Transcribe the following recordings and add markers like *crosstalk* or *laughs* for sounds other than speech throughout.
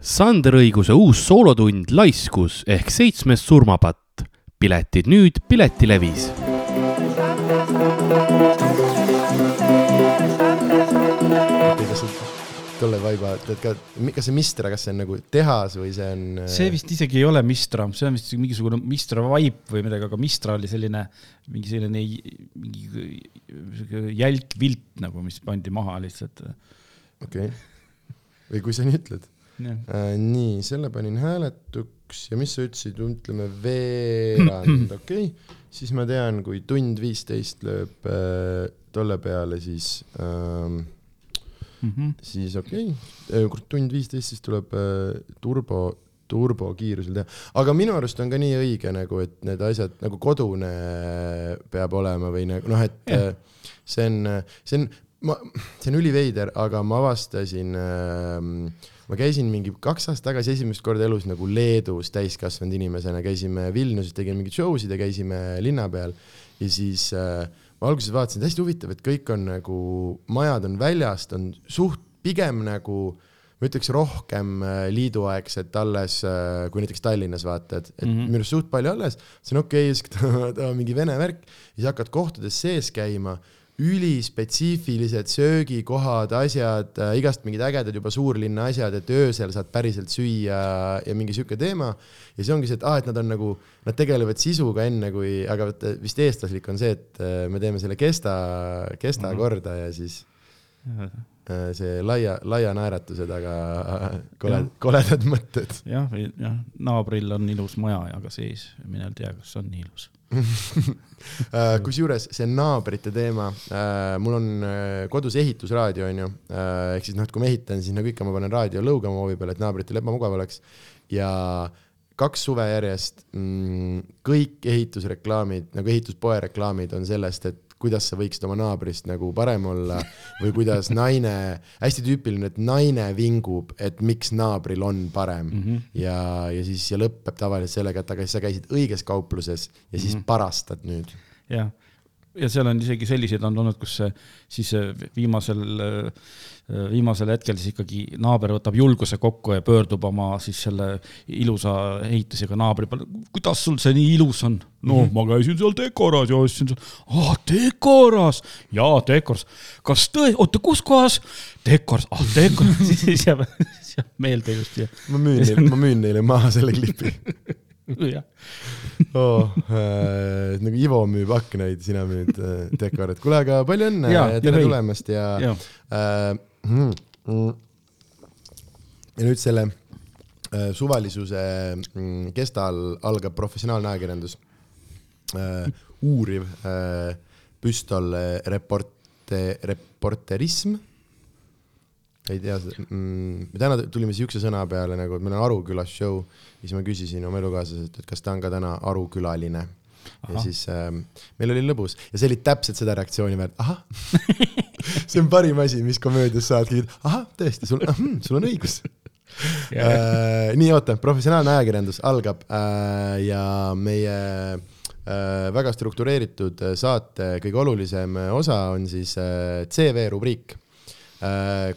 Sander Õiguse uus soolotund Laiskus ehk seitsmes surmapatt. piletid nüüd Piletilevis. kas sa tolle vaiba tead ka, kas see Mistra, kas see on nagu tehas või see on? äh, see vist isegi ei ole Mistra, see on vist mingisugune Mistra vaip või midagi, aga Mistra oli selline, mingi selline mingi jälk vilt nagu, mis pandi maha lihtsalt. okei, või kui sa nii ütled. nii, selle panin hääletuks ja mis sa ütlesid, ütleme veerand, *clears throat* okei okay., siis ma tean, kui tund viisteist lööb äh, tolle peale, siis ähm, Mhm. siis okei okay., kui tund viisteist, siis tuleb äh, turbo, turbokiirusel teha, aga minu arust on ka nii õige nagu, et need asjad nagu kodune peab olema või nagu noh, et Jah. äh, see on, see on, ma, see on üliveider, aga ma avastasin äh, ma käisin mingi kaks aastat tagasi esimest korda elus nagu Leedus täiskasvanud inimesena, käisime Vilniuses, tegime mingeid show sid ja käisime linna peal ja siis äh, ma alguses vaatasin, et hästi huvitav, et kõik on nagu, majad on väljast, on suht pigem nagu ma ütleks rohkem äh, liiduaegset alles, kui näiteks Tallinnas vaata, et, et mm. -hmm. minu arust suht palju alles, see on okei okay,, siis mingi vene värk ja siis hakkad kohtades sees käima ülispetsiifilised söögikohad, asjad äh,, igast mingid ägedad juba suurlinna asjad, et öösel saad päriselt süüa ja mingi sihuke teema. ja see ongi see, et aa, et nad on nagu, nad tegelevad sisuga enne kui, aga vaata vist eestlaslik on see, et äh, me teeme selle kesta, kesta mm. -hmm. korda ja siis äh, see laia, laia naeratuse taga äh, koled koledad mõtted. jah, või jah, naabril on ilus maja, aga sees, mine tea, kas on nii ilus. Äh, kusjuures see naabrite teema, mul on äh, kodus ehitusraadio onju, ehk siis noh, et kui ma ehitan, siis nagu ikka ma panen raadio lõugama hoovi peale, et naabritel ebamugav oleks. Ja kaks suve järjest mm, kõik ehitusreklaamid nagu ehituspoe reklaamid on sellest, et kuidas sa võiksid oma naabrist nagu parem olla või kuidas naine, hästi tüüpiline, et naine vingub, et miks naabril on parem mm. Mhm. ja, ja siis ja lõpeb tavaliselt sellega, et aga sa käisid õiges kaupluses ja siis Mhm. parastad nüüd. jah, ja seal on isegi selliseid on olnud, kus siis äh, viimasel, viimasel hetkel siis ikkagi naaber võtab julguse kokku ja pöördub oma siis selle ilusa ehitisega naabri peale. kuidas sul see nii ilus on? no mm -hmm. ma käisin seal Dekoras ja ostsin seal, aa Dekoras, jaa Dekoras, kas tõe-, oota kus kohas? Dekoras, ah Dekoras, *laughs* siis jääb, siis jääb meelde just ja, ma müün neile, ma müün neile maha selle klipi. *laughs* oh,. Äh, nagu Ivo müüb aknaid, sina müüd äh, Dekorat. kuule, aga palju õnne Jaa, ja tere juhei. tulemast ja Jaa. äh,. Mm, mm. ja nüüd selle äh, suvalisuse mm, kestal algab professionaalne ajakirjandus äh,. uuriv äh, püstol äh, reporte, reporterism ei tea mm,, me täna tulime siukse sõna peale nagu, et meil on Arukülas show, siis ma küsisin oma elukaaslaselt, et kas ta on ka täna Arukülaline. ja Ahah. siis äh, meil oli lõbus ja see oli täpselt seda reaktsiooni väärt, ahah *laughs* see on parim asi, mis komöödias saadki, ahah, tõesti, sul, sul on õigus. Äh, nii, oota, professionaalne ajakirjandus algab äh, ja meie äh, väga struktureeritud saate kõige olulisem osa on siis äh, CV rubriik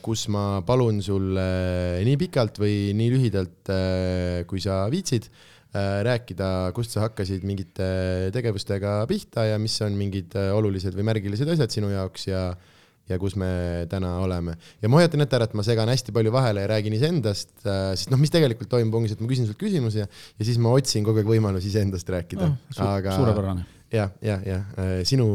kus ma palun sul äh, nii pikalt või nii lühidalt äh,, kui sa viitsid äh, rääkida, kust sa hakkasid mingite tegevustega pihta ja mis on mingid äh, olulised või märgilised asjad sinu jaoks ja ja kus me täna oleme. ja ma hoiatan ette ära, et ma segan hästi palju vahele ja räägin iseendast, sest noh, mis tegelikult toimub, ongi see, et ma küsin sult küsimusi ja, ja siis ma otsin kogu aeg võimalusi iseendast rääkida Oh, su aga suurepärane. jah, jah, jah, sinu,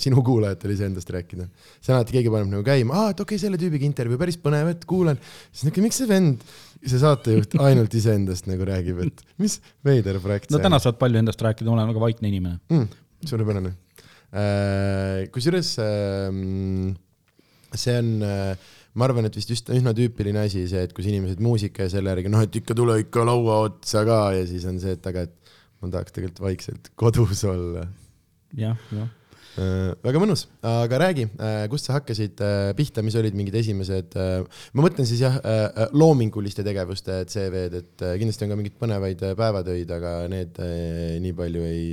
sinu kuulajatel iseendast rääkida. see on alati, keegi paneb nagu käima, aa, et okei okay,, selle tüübiga intervjuu, päris põnev, et kuulan. siis niuke, miks see vend, see saatejuht ainult iseendast nagu räägib, et mis veider projekt no täna saad palju endast rääkida, ma olen väga vaikne inimene. mm,. suurepärane. kusjuures ähm, see on, ma arvan, et vist just üsna tüüpiline asi see, et kus inimesed muusika ja selle järgi, noh, et ikka tule ikka laua otsa ka ja siis on see, et aga et ma tahaks tegelikult vaikselt kodus olla jah, jah. Äh, väga mõnus, aga räägi, kust sa hakkasid äh, pihta, mis olid mingid esimesed, ma mõtlen siis jah, loominguliste tegevuste CV-d, et äh, kindlasti on ka mingeid põnevaid äh, päevatöid, aga need äh, nii palju ei,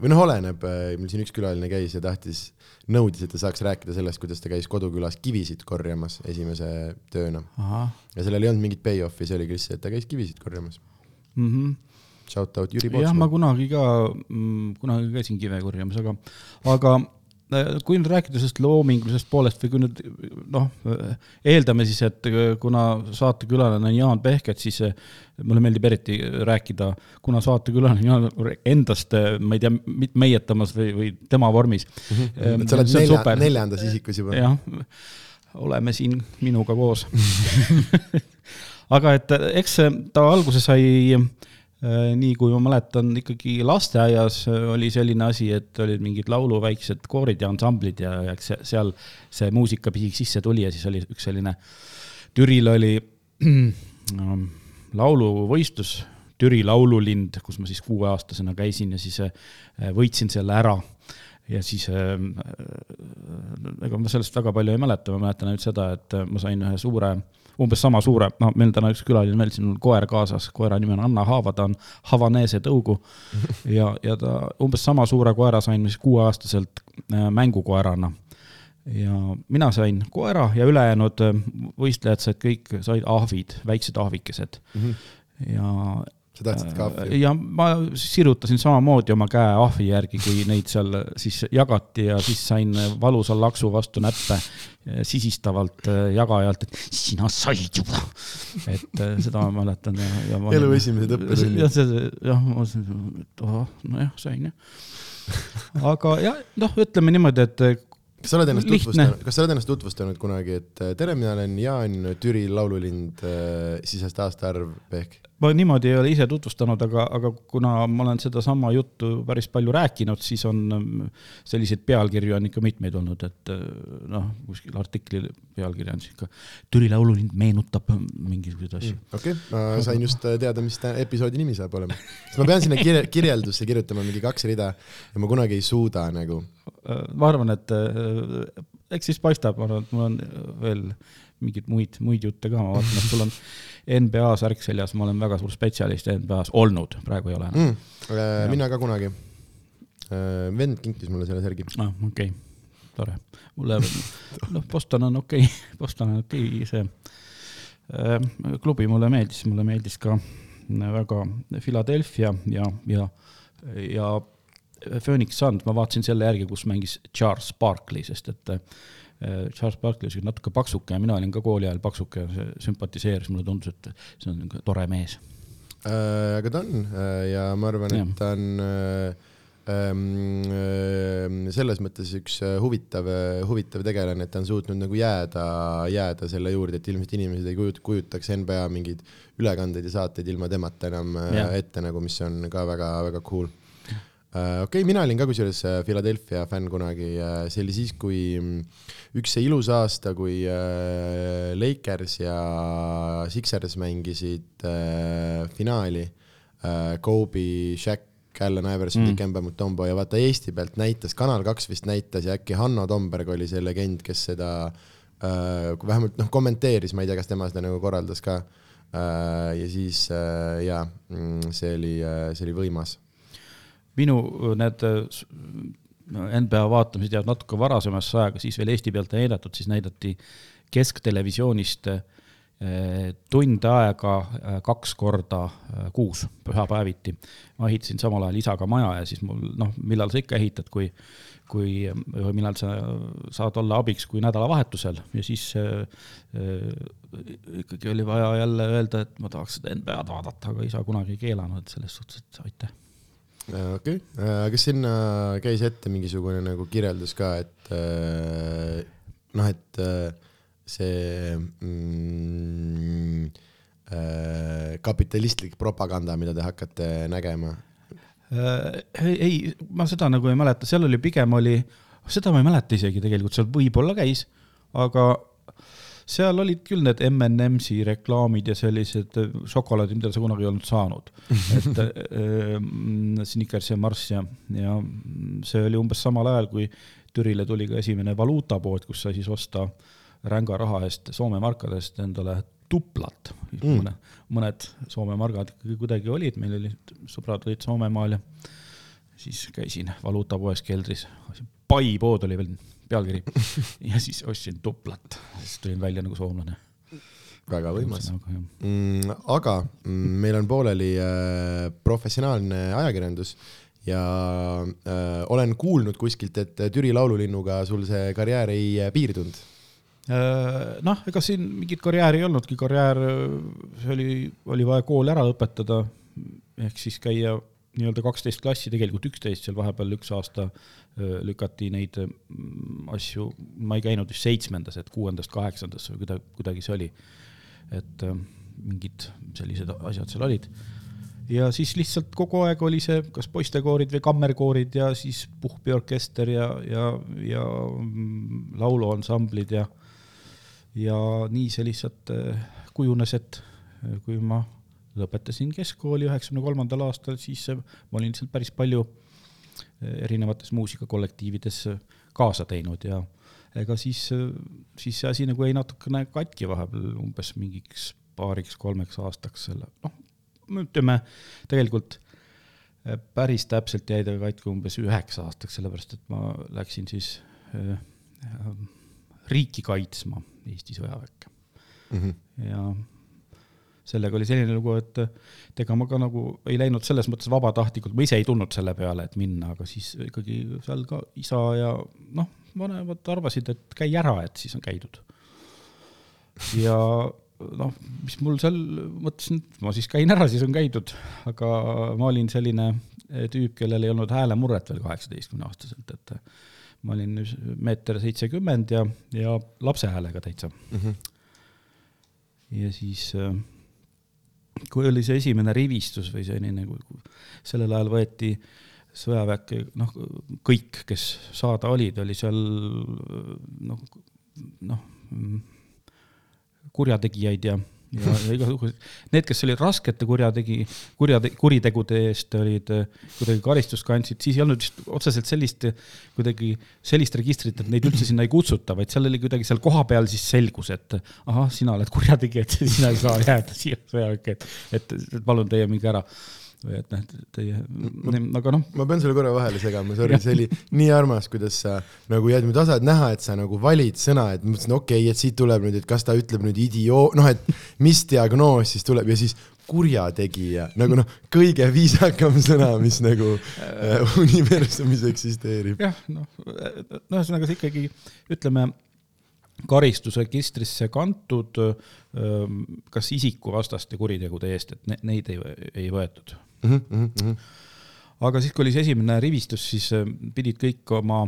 või noh, oleneb, meil siin üks külaline käis ja tahtis, nõudis, et ta saaks rääkida sellest, kuidas ta käis kodukülas kivisid korjamas esimese tööna. ja sellel ei olnud mingit payoff'i, see oligi lihtsalt, et ta käis kivisid korjamas. mm. -hmm. Shout out Jüri jah, ma Pootsmaa. kunagi ka, kunagi käisin kive korjamas, aga, aga äh, kui nüüd rääkida sellest loomingulisest poolest või kui nüüd noh, eeldame siis, et kuna saatekülaline on Jaan Pehket, siis äh, mulle meeldib eriti rääkida, kuna saatekülaline on Jaan endast, ma ei tea, meietamas või, või tema vormis. et sa oled nelja, neljandas isikus juba. jah, oleme siin minuga koos. *laughs* aga et eks ta alguse sai äh, nii kui ma mäletan, ikkagi lasteaias oli selline asi, et olid mingid laulu väiksed koorid ja ansamblid ja, ja eks seal see muusikapisik sisse tuli ja siis oli üks selline, Türil oli *clears throat* ähm, lauluvõistlus, Türi laululind, kus ma siis kuueaastasena käisin ja siis äh, võitsin selle ära. Ja siis äh, ega ma sellest väga palju ei mäleta, ma mäletan ainult seda, et äh, ma sain ühe suure, umbes sama suure, noh, meil täna üks külaline veel, siin on koer kaasas, koera nimi on Anna Haava, ta on Havanese tõugu. *laughs* Ja, ja ta umbes sama suure koera sain siis kuueaastaselt äh, mängukoerana. ja mina sain koera ja ülejäänud äh, võistlejad said kõik, said ahvid, väiksed ahvikesed. Ja sa tahtsid kahvi? ja ma sirutasin samamoodi oma käe ahvi järgi, kui neid seal siis jagati ja siis sain valusa laksu vastu näppe sisistavalt äh, jagajalt, et sina said juba. et äh, seda ma mäletan ja, ja elu esimesed õppetunnid. jah, see, jah, ma mõtlesin, et ahah, nojah, sain jah. aga jah, noh, ütleme niimoodi, et kas sa oled ennast tutvustanud, kas sa oled ennast tutvustanud kunagi, et äh, tere, mina olen Jaan Türi laululind, sisest aastaarv ehk? Ma niimoodi ei ole ise tutvustanud, aga, aga kuna ma olen sedasama juttu päris palju rääkinud, siis on ähm, selliseid pealkirju on ikka mitmeid olnud, et äh, noh, kuskil artikli pealkiri on ikka Türi laululind meenutab mingisuguseid asju. okei okay., ma sain just äh, teada, mis episoodi nimi saab olema. sest ma pean sinna kirje-, kirjeldusse kirjutama mingi kaks rida ja ma kunagi ei suuda nagu. ma arvan, et äh, eks siis paistab, ma arvan, et mul on veel mingeid muid, muid jutte ka, ma vaatan, et sul on NBA särk seljas, ma olen väga suur spetsialist NBA-s olnud, praegu ei ole enam. mm,. mina ka kunagi. vend kinkis mulle selle särgi. ah,. okei okay., tore. mulle, *laughs* noh, Boston on okei okay. *laughs* Boston on okei okay,, see äh, klubi mulle meeldis, mulle meeldis ka väga Philadelphia ja, ja, ja Phoenix Suns, ma vaatasin selle järgi, kus mängis Charles Barkley, sest et äh, Charles Barkley oli natuke paksuke ja mina olin ka kooli ajal paksuke ja see sümpatiseeris, mulle tundus, et see on niisugune tore mees. Äh, aga ta on äh, ja ma arvan, et ta on äh, ähm, äh, selles mõttes üks äh, huvitav, huvitav tegelane, et ta on suutnud nagu jääda, jääda selle juurde, et ilmselt inimesed ei kujut-, kujutaks NBA mingeid ülekandeid ja saateid ilma temata enam äh, Jah. ette nagu, mis on ka väga-väga cool. Okei okay,, mina olin ka kusjuures äh, Philadelphia fänn kunagi, see oli siis, kui mm, üks see ilus aasta, kui äh, Lakers ja Sixers mängisid äh, finaali äh,, Kobe, Shaq, Allan Iverson Mm. mm., Dikembe Mutombo ja vaata Eesti pealt näitas, Kanal kaks vist näitas ja äkki Hanno Tomberg oli see legend, kes seda äh, vähemalt noh, kommenteeris, ma ei tea, kas tema seda nagu korraldas ka äh,. ja siis äh, jaa, see oli, see oli võimas minu need NBA vaatamised jäävad natuke varasemasse aega, siis veel Eesti pealt ei näidatud, siis näidati kesktelevisioonist äh, tund aega äh, kaks korda äh, kuus, pühapäeviti. ma ehitasin samal ajal isaga maja ja siis mul noh, millal sa ikka ehitad, kui kui, või millal sa saad olla abiks, kui nädalavahetusel ja siis äh, ikkagi oli vaja jälle öelda, et ma tahaks seda NBA-d vaadata, aga isa kunagi ei keelanud, selles suhtes, et aitäh. Äh, okei okay., kas sinna käis ette mingisugune nagu kirjeldus ka, et äh, noh, et äh, see mm, äh, kapitalistlik propaganda, mida te hakkate nägema Äh, ei, ma seda nagu ei mäleta, seal oli pigem oli, seda ma ei mäleta isegi tegelikult, seal võib-olla käis, aga seal olid küll need M&M-si reklaamid ja sellised äh, šokolaadid, mida sa kunagi ei olnud saanud. *laughs* et äh, Snickers ja Marss ja, ja see oli umbes samal ajal, kui Türile tuli ka esimene valuutapood, kus sai siis osta ränga raha eest Soome markadest endale tuplat Mm. mm.. mõned, mõned Soome margad kuidagi olid, meil olid sõbrad olid Soomemaal ja siis käisin valuutapoes keldris, Pai pood oli veel pealkiri ja siis ostsin tuplat, siis tulin välja nagu soomlane. väga võimas. Mm, aga mm, meil on pooleli äh, professionaalne ajakirjandus ja äh, olen kuulnud kuskilt, et Türi laululinnuga sul see karjäär ei äh, piirdunud äh, noh, ega siin mingit karjääri ei olnudki, karjäär, see oli, oli vaja kool ära lõpetada, ehk siis käia nii-öelda kaksteist klassi, tegelikult üksteist, seal vahepeal üks aasta lükati neid asju, ma ei käinud vist seitsmendas, et kuuendast kaheksandasse või kuidagi, kuidagi see oli. et mingid sellised asjad seal olid. ja siis lihtsalt kogu aeg oli see, kas poistekoorid või kammerkoorid ja siis puhkpioorkester ja, ja, ja mm, lauluansamblid ja, ja nii see lihtsalt kujunes, et kui ma lõpetasin keskkooli üheksakümne kolmandal aastal, siis ma olin seal päris palju erinevates muusikakollektiivides kaasa teinud ja ega siis, siis see asi nagu jäi natukene katki vahepeal umbes mingiks paariks-kolmeks aastaks selle, noh, ütleme tegelikult päris täpselt jäi ta katki umbes üheks aastaks, sellepärast et ma läksin siis äh, riiki kaitsma Eesti sõjaväkke mm. -hmm. ja sellega oli selline lugu, et ega ma ka nagu ei läinud selles mõttes vabatahtlikult, ma ise ei tulnud selle peale, et minna, aga siis ikkagi seal ka isa ja noh, vanemad arvasid, et käi ära, et siis on käidud. ja noh, mis mul seal, mõtlesin, et ma siis käin ära, siis on käidud, aga ma olin selline tüüp, kellel ei olnud häälemurret veel kaheksateistkümne aastaselt, et ma olin meeter seitsekümmend ja, ja lapse häälega täitsa mm. -hmm. ja siis äh, kui oli see esimene rivistus või selline, kui sellel ajal võeti sõjaväkke, noh, kõik, kes saada olid, oli seal noh, noh, kurjategijaid ja ja, ja *laughs* igasugused, need, kes olid raskete kurjategi, kurja, kuritegude eest olid äh, kuidagi karistust kandsid, siis ei olnud vist otseselt sellist, kuidagi sellist registrit, et neid üldse sinna ei kutsuta, vaid seal oli kuidagi seal kohapeal siis selgus, et ahah, sina oled kurjategija, et *laughs* sina ei saa jääda siia sõjaväkke, et, et, et palun teie minge ära või et noh, teie, aga noh. ma pean sulle korra vahele segama, sorry, see oli nii armas, kuidas sa nagu jääd mu tasad näha, et sa nagu valid sõna, et ma mõtlesin, okei okay,, et siit tuleb nüüd, et kas ta ütleb nüüd idioot, noh, et mis diagnoos siis tuleb ja siis kurjategija, nagu noh, kõige viisakam sõna, mis nagu äh, universumis eksisteerib. jah, noh, no ühesõnaga see ikkagi, ütleme karistusregistrisse kantud kas isikuvastaste kuritegude eest, et neid ei, ei võetud mm. -hmm. aga siis, kui oli see esimene rivistus, siis pidid kõik oma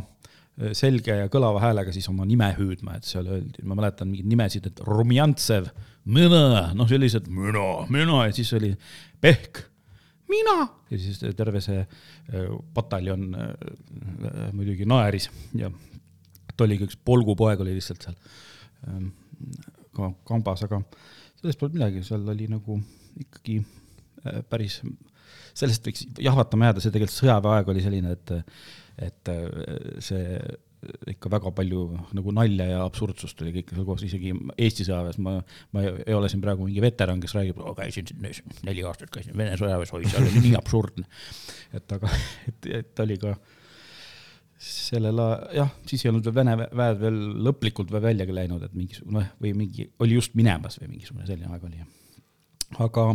selge ja kõlava häälega siis oma nime hüüdma, et seal öeldi, ma mäletan mingeid nimesid, et Rumjantsev, mina, noh, sellised mina, mina ja siis oli Pehk, mina ja siis terve see pataljon muidugi naeris ja ta oligi üks polgupoeg oli lihtsalt seal ähm, ka kambas, aga sellest polnud midagi, seal oli nagu ikkagi äh, päris, sellest võiks jahvatama jääda, see tegelikult sõjaväeaeg oli selline, et, et äh, see ikka väga palju nagu nalja ja absurdsust oli kõik seal koos, isegi Eesti sõjaväes, ma, ma ei ole siin praegu mingi veteran, kes räägib, käisin neli aastat käisin Vene sõjaväes, oi, seal oli nii absurdne. et aga, et, et oli ka äh, sellel ajal, jah, siis ei olnud veel Vene väed veel lõplikult veel väljagi läinud, et mingisugune või mingi, oli just minemas või mingisugune selline aeg oli. aga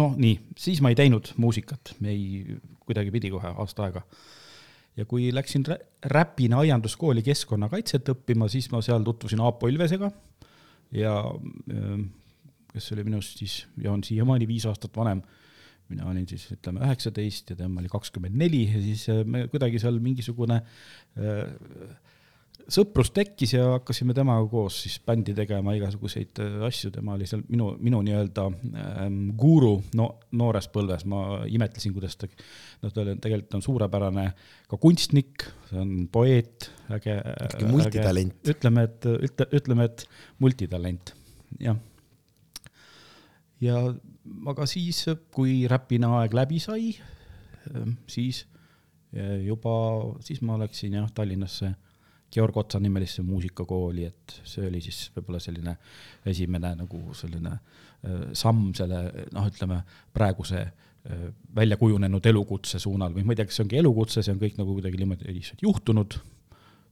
noh, nii, siis ma ei teinud muusikat, ei, kuidagi pidi kohe aasta aega. ja kui läksin Räpina aianduskooli keskkonnakaitset õppima, siis ma seal tutvusin Aapo Ilvesega ja kes oli minust siis ja on siiamaani viis aastat vanem mina olin siis ütleme üheksateist ja tema oli kakskümmend neli ja siis äh, me kuidagi seal mingisugune äh, sõprus tekkis ja hakkasime temaga koos siis bändi tegema igasuguseid äh, asju, tema oli seal minu, minu nii-öelda ähm, guru no, noores põlves, ma imetlesin, kuidas ta, noh, ta oli, tegelikult on suurepärane ka kunstnik, see on poeet, äge. multitalent. ütleme, et, ütle, ütleme, et multitalent, jah. ja aga siis, kui Räpina aeg läbi sai, ehm, siis eh, juba, siis ma läksin jah, Tallinnasse Georg Otsa nimelisse muusikakooli, et see oli siis võib-olla selline esimene nagu selline äh, samm selle noh, ütleme praeguse äh, välja kujunenud elukutse suunal. Või ma ei tea, kas see ongi elukutse, see on kõik nagu kuidagi niimoodi lihtsalt juhtunud,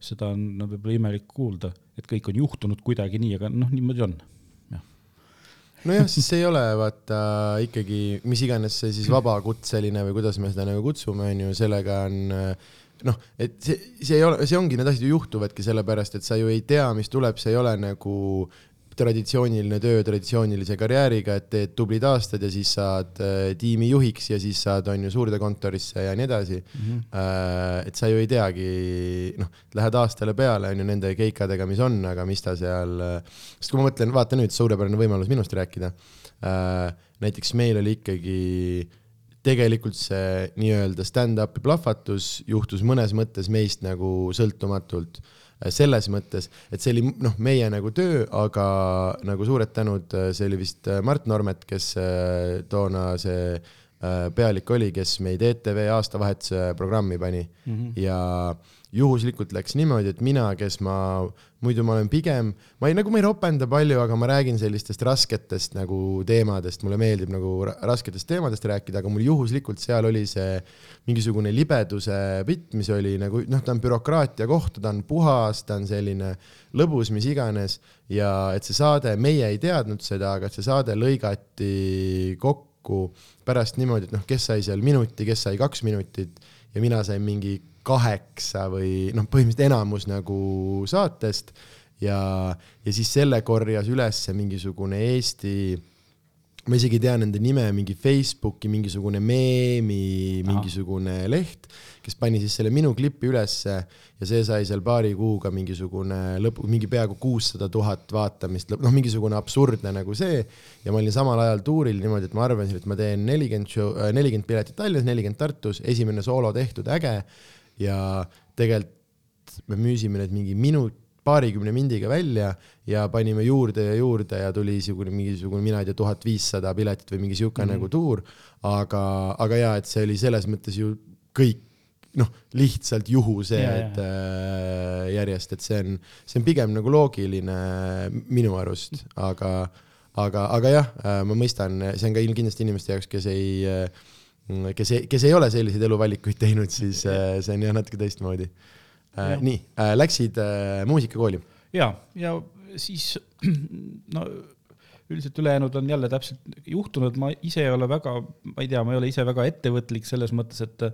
seda on no, võib-olla imelik kuulda, et kõik on juhtunud kuidagi nii, aga noh, niimoodi on nojah, siis see ei ole vaata ikkagi, mis iganes see siis vabakutseline või kuidas me seda nagu kutsume, on ju, sellega on noh, et see, see ei ole, see ongi, need asjad ju juhtuvadki sellepärast, et sa ju ei tea, mis tuleb, see ei ole nagu traditsiooniline töö traditsioonilise karjääriga, et teed tublid aastad ja siis saad äh, tiimi juhiks ja siis saad, on ju, suurde kontorisse ja nii edasi mm. -hmm. Äh, et sa ju ei teagi, noh, lähed aastale peale, on ju, nende keikadega, mis on, aga mis ta seal, sest kui ma mõtlen, vaata nüüd, suurepärane võimalus minust rääkida äh,. näiteks meil oli ikkagi tegelikult see nii-öelda stand-up'i plahvatus juhtus mõnes mõttes meist nagu sõltumatult Äh, selles mõttes, et see oli noh, meie nagu töö, aga nagu suured tänud, äh, see oli vist äh, Mart Normet, kes toona see pealik oli, kes meid ETV aastavahetuse programmi pani mm -hmm. ja juhuslikult läks niimoodi, et mina, kes ma, muidu ma olen pigem, ma ei, nagu ma ei ropenda palju, aga ma räägin sellistest rasketest nagu teemadest, mulle meeldib nagu rasketest teemadest rääkida, aga mul juhuslikult seal oli see mingisugune libeduse bitt, mis oli nagu noh, ta on bürokraatia koht, ta on puhas, ta on selline lõbus, mis iganes ja et see saade, meie ei teadnud seda, aga see saade lõigati kokku pärast niimoodi, et noh, kes sai seal minuti, kes sai kaks minutit ja mina sain mingi kaheksa või noh, põhimõtteliselt enamus nagu saatest ja, ja siis selle korjas üles mingisugune Eesti, ma isegi ei tea nende nime, mingi Facebooki mingisugune meemi, mingisugune Aha. leht, kes pani siis selle minu klipi ülesse ja see sai seal paari kuuga mingisugune lõpu, mingi peaaegu kuussada tuhat vaatamist, noh, mingisugune absurdne nagu see. ja ma olin samal ajal tuuril niimoodi, et ma arvasin, et ma teen nelikümmend show, nelikümmend piletit Tallinnas, nelikümmend Tartus, esimene soolo tehtud, äge ja tegelikult me müüsime need mingi minut, paarikümne mindiga välja ja panime juurde ja juurde ja tuli niisugune mingisugune, mina ei tea, tuhat viissada piletit või mingi sihuke mm -hmm. nagu tuur. aga, aga jaa, et see oli selles mõttes ju kõik noh, lihtsalt juhuse, et äh, järjest, et see on, see on pigem nagu loogiline minu arust, aga, aga, aga jah, äh, ma mõistan, see on ka kindlasti inimeste jaoks, kes ei äh, kes ei, kes ei ole selliseid eluvalikuid teinud, siis *laughs* äh, see on jah natuke teistmoodi. Äh, nii, äh, läksid muusikakooli? ja, ja siis *clears throat* no üldiselt ülejäänud on jälle täpselt juhtunud, ma ise ei ole väga, ma ei tea, ma ei ole ise väga ettevõtlik selles mõttes, et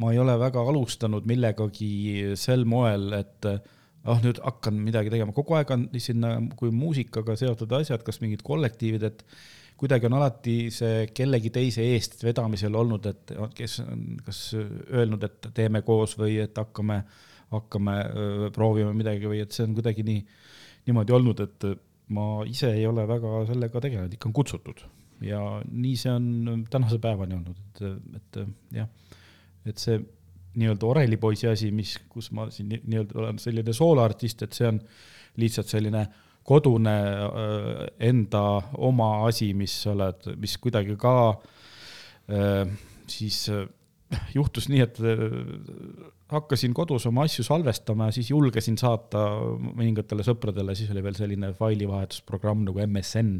ma ei ole väga alustanud millegagi sel moel, et ah, nüüd hakkan midagi tegema, kogu aeg on sinna, kui muusikaga seotud asjad, kas mingid kollektiivid, et kuidagi on alati see kellegi teise eest vedamisel olnud, et kes on kas öelnud, et teeme koos või et hakkame, hakkame proovima midagi või et see on kuidagi nii, niimoodi olnud, et ma ise ei ole väga sellega tegelenud, ikka on kutsutud. Ja nii see on tänase päevani olnud, et, et jah, et see nii-öelda orelipoisi asi, mis, kus ma siin nii-öelda olen selline sooloartist, et see on lihtsalt selline äh, kodune enda oma asi, mis sa oled, mis kuidagi ka siis juhtus nii, et hakkasin kodus oma asju salvestama ja siis julgesin saata mõningatele sõpradele, siis oli veel selline failivahetusprogramm nagu MSN,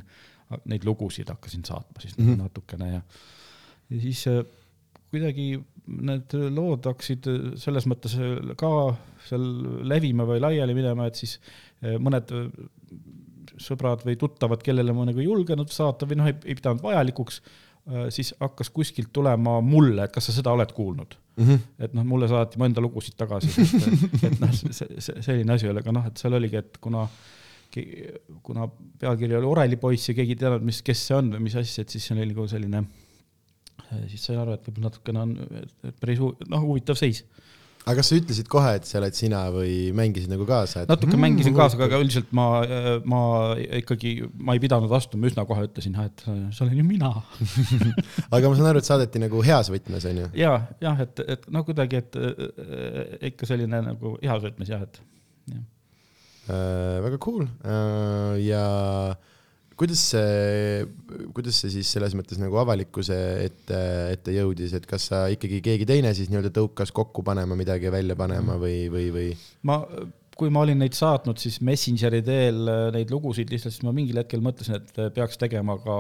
neid lugusid hakkasin saatma siis mm -hmm. natukene ja, ja siis kuidagi need lood hakkasid selles mõttes ka seal levima või laiali minema, et siis mõned sõbrad või tuttavad, kellele ma nagu ei julgenud saata või noh, ei pidanud vajalikuks, äh, siis hakkas kuskilt tulema mulle, et kas sa seda oled kuulnud mm. -hmm. et noh, mulle saati mu enda lugusid tagasi, et, et noh, selline asi oli, aga noh, et seal oligi, et kuna kuna pealkiri oli Orelipoiss ja keegi ei teadnud, mis, kes see on või mis asja, et siis see oli nagu selline, siis sain aru, et võib-olla natukene on päris noh, huvitav seis aga kas sa ütlesid kohe, et see oled sina või mängisid nagu kaasa et...? natuke mm, mängisin kaasa, aga üldiselt ma, ma ikkagi, ma ei pidanud vastama, üsna kohe ütlesin, et see olen ju mina *laughs* aga ma saan aru, et saadeti nagu heas võtmes, on ju? ja, jah, et, et no kuidagi, et ikka selline nagu heas võtmes jah, et jah äh,. väga cool äh, ja äh, kuidas see, kuidas see siis selles mõttes nagu avalikkuse ette, ette jõudis, et kas sa ikkagi keegi teine siis nii-öelda tõukas kokku panema midagi, välja panema või, või, või? ma kui ma olin neid saatnud siis Messengeri teel äh, neid lugusid lihtsalt, siis ma mingil hetkel mõtlesin, et äh, peaks tegema ka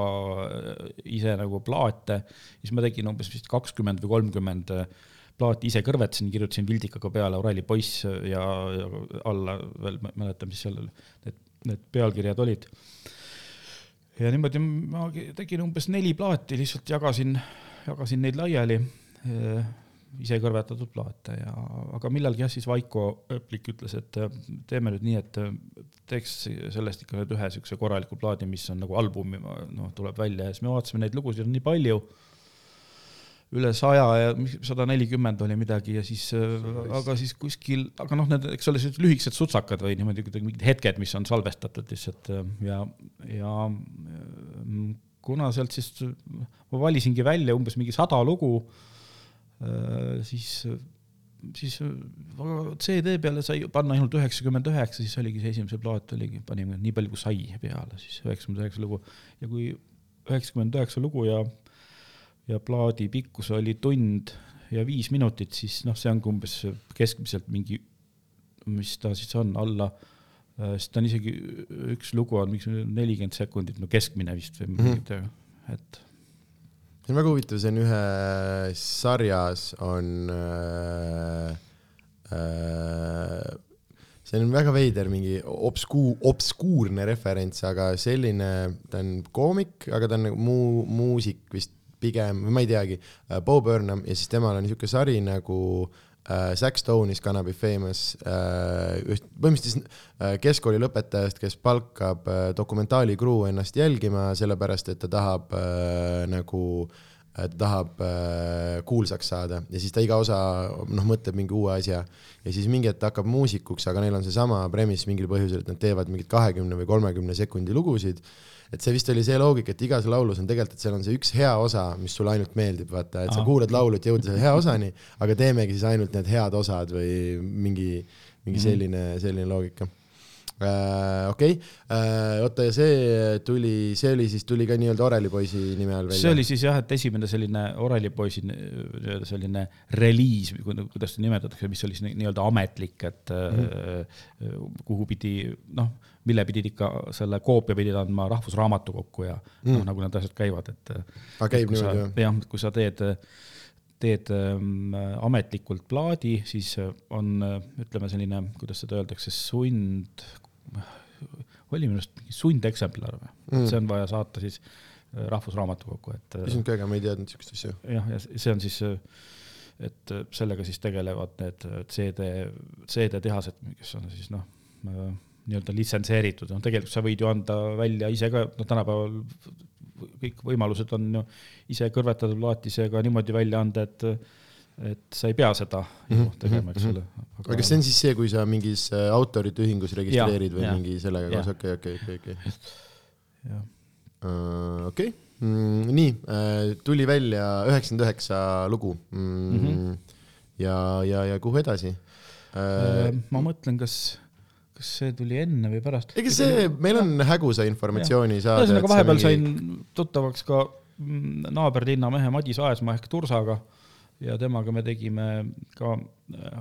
ise nagu plaate. siis ma tegin umbes vist kakskümmend või kolmkümmend plaati ise kõrvetasin, kirjutasin Vildikaga peale Orali poiss ja, ja alla veel mäletan, mis seal need, need pealkirjad olid. Ja niimoodi ma tegin umbes neli plaati, lihtsalt jagasin, jagasin neid laiali ise kõrvetatud plaate ja, aga millalgi jah, siis Vaiko Öplik ütles, et äh, teeme nüüd nii, et äh, teeks sellest ikka nüüd ühe niisuguse korraliku plaadi, mis on nagu album, noh, tuleb välja ja siis me vaatasime neid lugusid on nii palju, üle saja ja sada nelikümmend oli midagi ja siis, äh, aga siis kuskil, aga noh, need, eks ole, sellised lühikesed sutsakad või niimoodi kuidagi mingid hetked, mis on salvestatud lihtsalt ja, ja kuna sealt siis ma valisingi välja umbes mingi sada lugu Äh, siis, siis CD peale sai panna ainult üheksakümmend üheksa, siis oligi see esimese plaat oligi, panime nii palju kui sai peale, siis üheksakümmend üheksa lugu. Ja kui üheksakümmend üheksa lugu ja ja plaadi pikkus oli tund ja viis minutit, siis noh, see ongi umbes keskmiselt mingi, mis ta siis on, alla, äh, siis ta on isegi, üks lugu on mingi nelikümmend sekundit, no keskmine vist või mm, -hmm. et see on väga huvitav, see on ühe sarjas on äh, äh, see on väga veider, mingi obskuu-, obskuurne referents, aga selline, ta on koomik, aga ta on nagu muu-, muusik vist pigem, ma ei teagi, äh, Bo Burnham ja siis temal on niisugune sari nagu äh, Zack Stone is gonna be famous äh,, üht, põhimõtteliselt äh, keskkooli lõpetajast, kes palkab äh, dokumentaali crew ennast jälgima, sellepärast et ta tahab äh, nagu äh, ta tahab äh, kuulsaks saada ja siis ta iga osa noh, mõtleb mingi uue asja ja siis mingi hetk hakkab muusikuks, aga neil on seesama premise mingil põhjusel, et nad teevad mingit kahekümne või kolmekümne sekundi lugusid et see vist oli see loogika, et igas laulus on tegelikult, et seal on see üks hea osa, mis sulle ainult meeldib, vaata, et Aha. sa kuulad laulu, et jõuda selle hea osani, aga teemegi siis ainult need head osad või mingi, mingi mhm. selline, selline loogika. Okei okay. äh,, oota ja see tuli, see oli siis, tuli ka nii-öelda Orelipoisi nime all välja? see oli siis jah, et esimene selline Orelipoisi nii-öelda selline reliis, kuidas seda nimetatakse, mis oli siis nii-öelda ametlik, et mm -hmm. kuhu pidi noh mille pidid ikka, selle koopia pidid andma Rahvusraamatukokku ja mm. noh, nagu need asjad käivad, et. aga käib niimoodi jah? jah, kui sa teed, teed ähm, ametlikult plaadi, siis on, ütleme selline, kuidas seda öeldakse, sund, oli minu arust mingi sundeksemplar või mm., see on vaja saata siis äh, Rahvusraamatukokku, et. issand, kui äge, ma ei teadnud siukest asja. jah, ja see on siis et sellega siis tegelevad need CD, CD-tehased, kes on siis noh, nii-öelda litsenseeritud, noh tegelikult sa võid ju anda välja ise ka, no tänapäeval kõik võimalused on ju ise kõrvetatud laatisega niimoodi välja anda, et et sa ei pea seda mm -hmm. tegema, eks ole. aga kas see on siis see, kui sa mingis äh, autorite ühingus registreerid ja, või ja, mingi sellega koos, okei, okei, okei, okei. Äh, okei, mm, nii, äh, tuli välja üheksakümmend üheksa lugu mm. mm. -hmm. ja, ja, ja kuhu edasi? ma mõtlen, kas kas see tuli enne või pärast? ega see, meil on hägusa informatsiooni saada. ühesõnaga vahepeal mingi... sain tuttavaks ka mm, naaberlinna mehe Madis Aesmaa ehk Tursaga ja temaga me tegime ka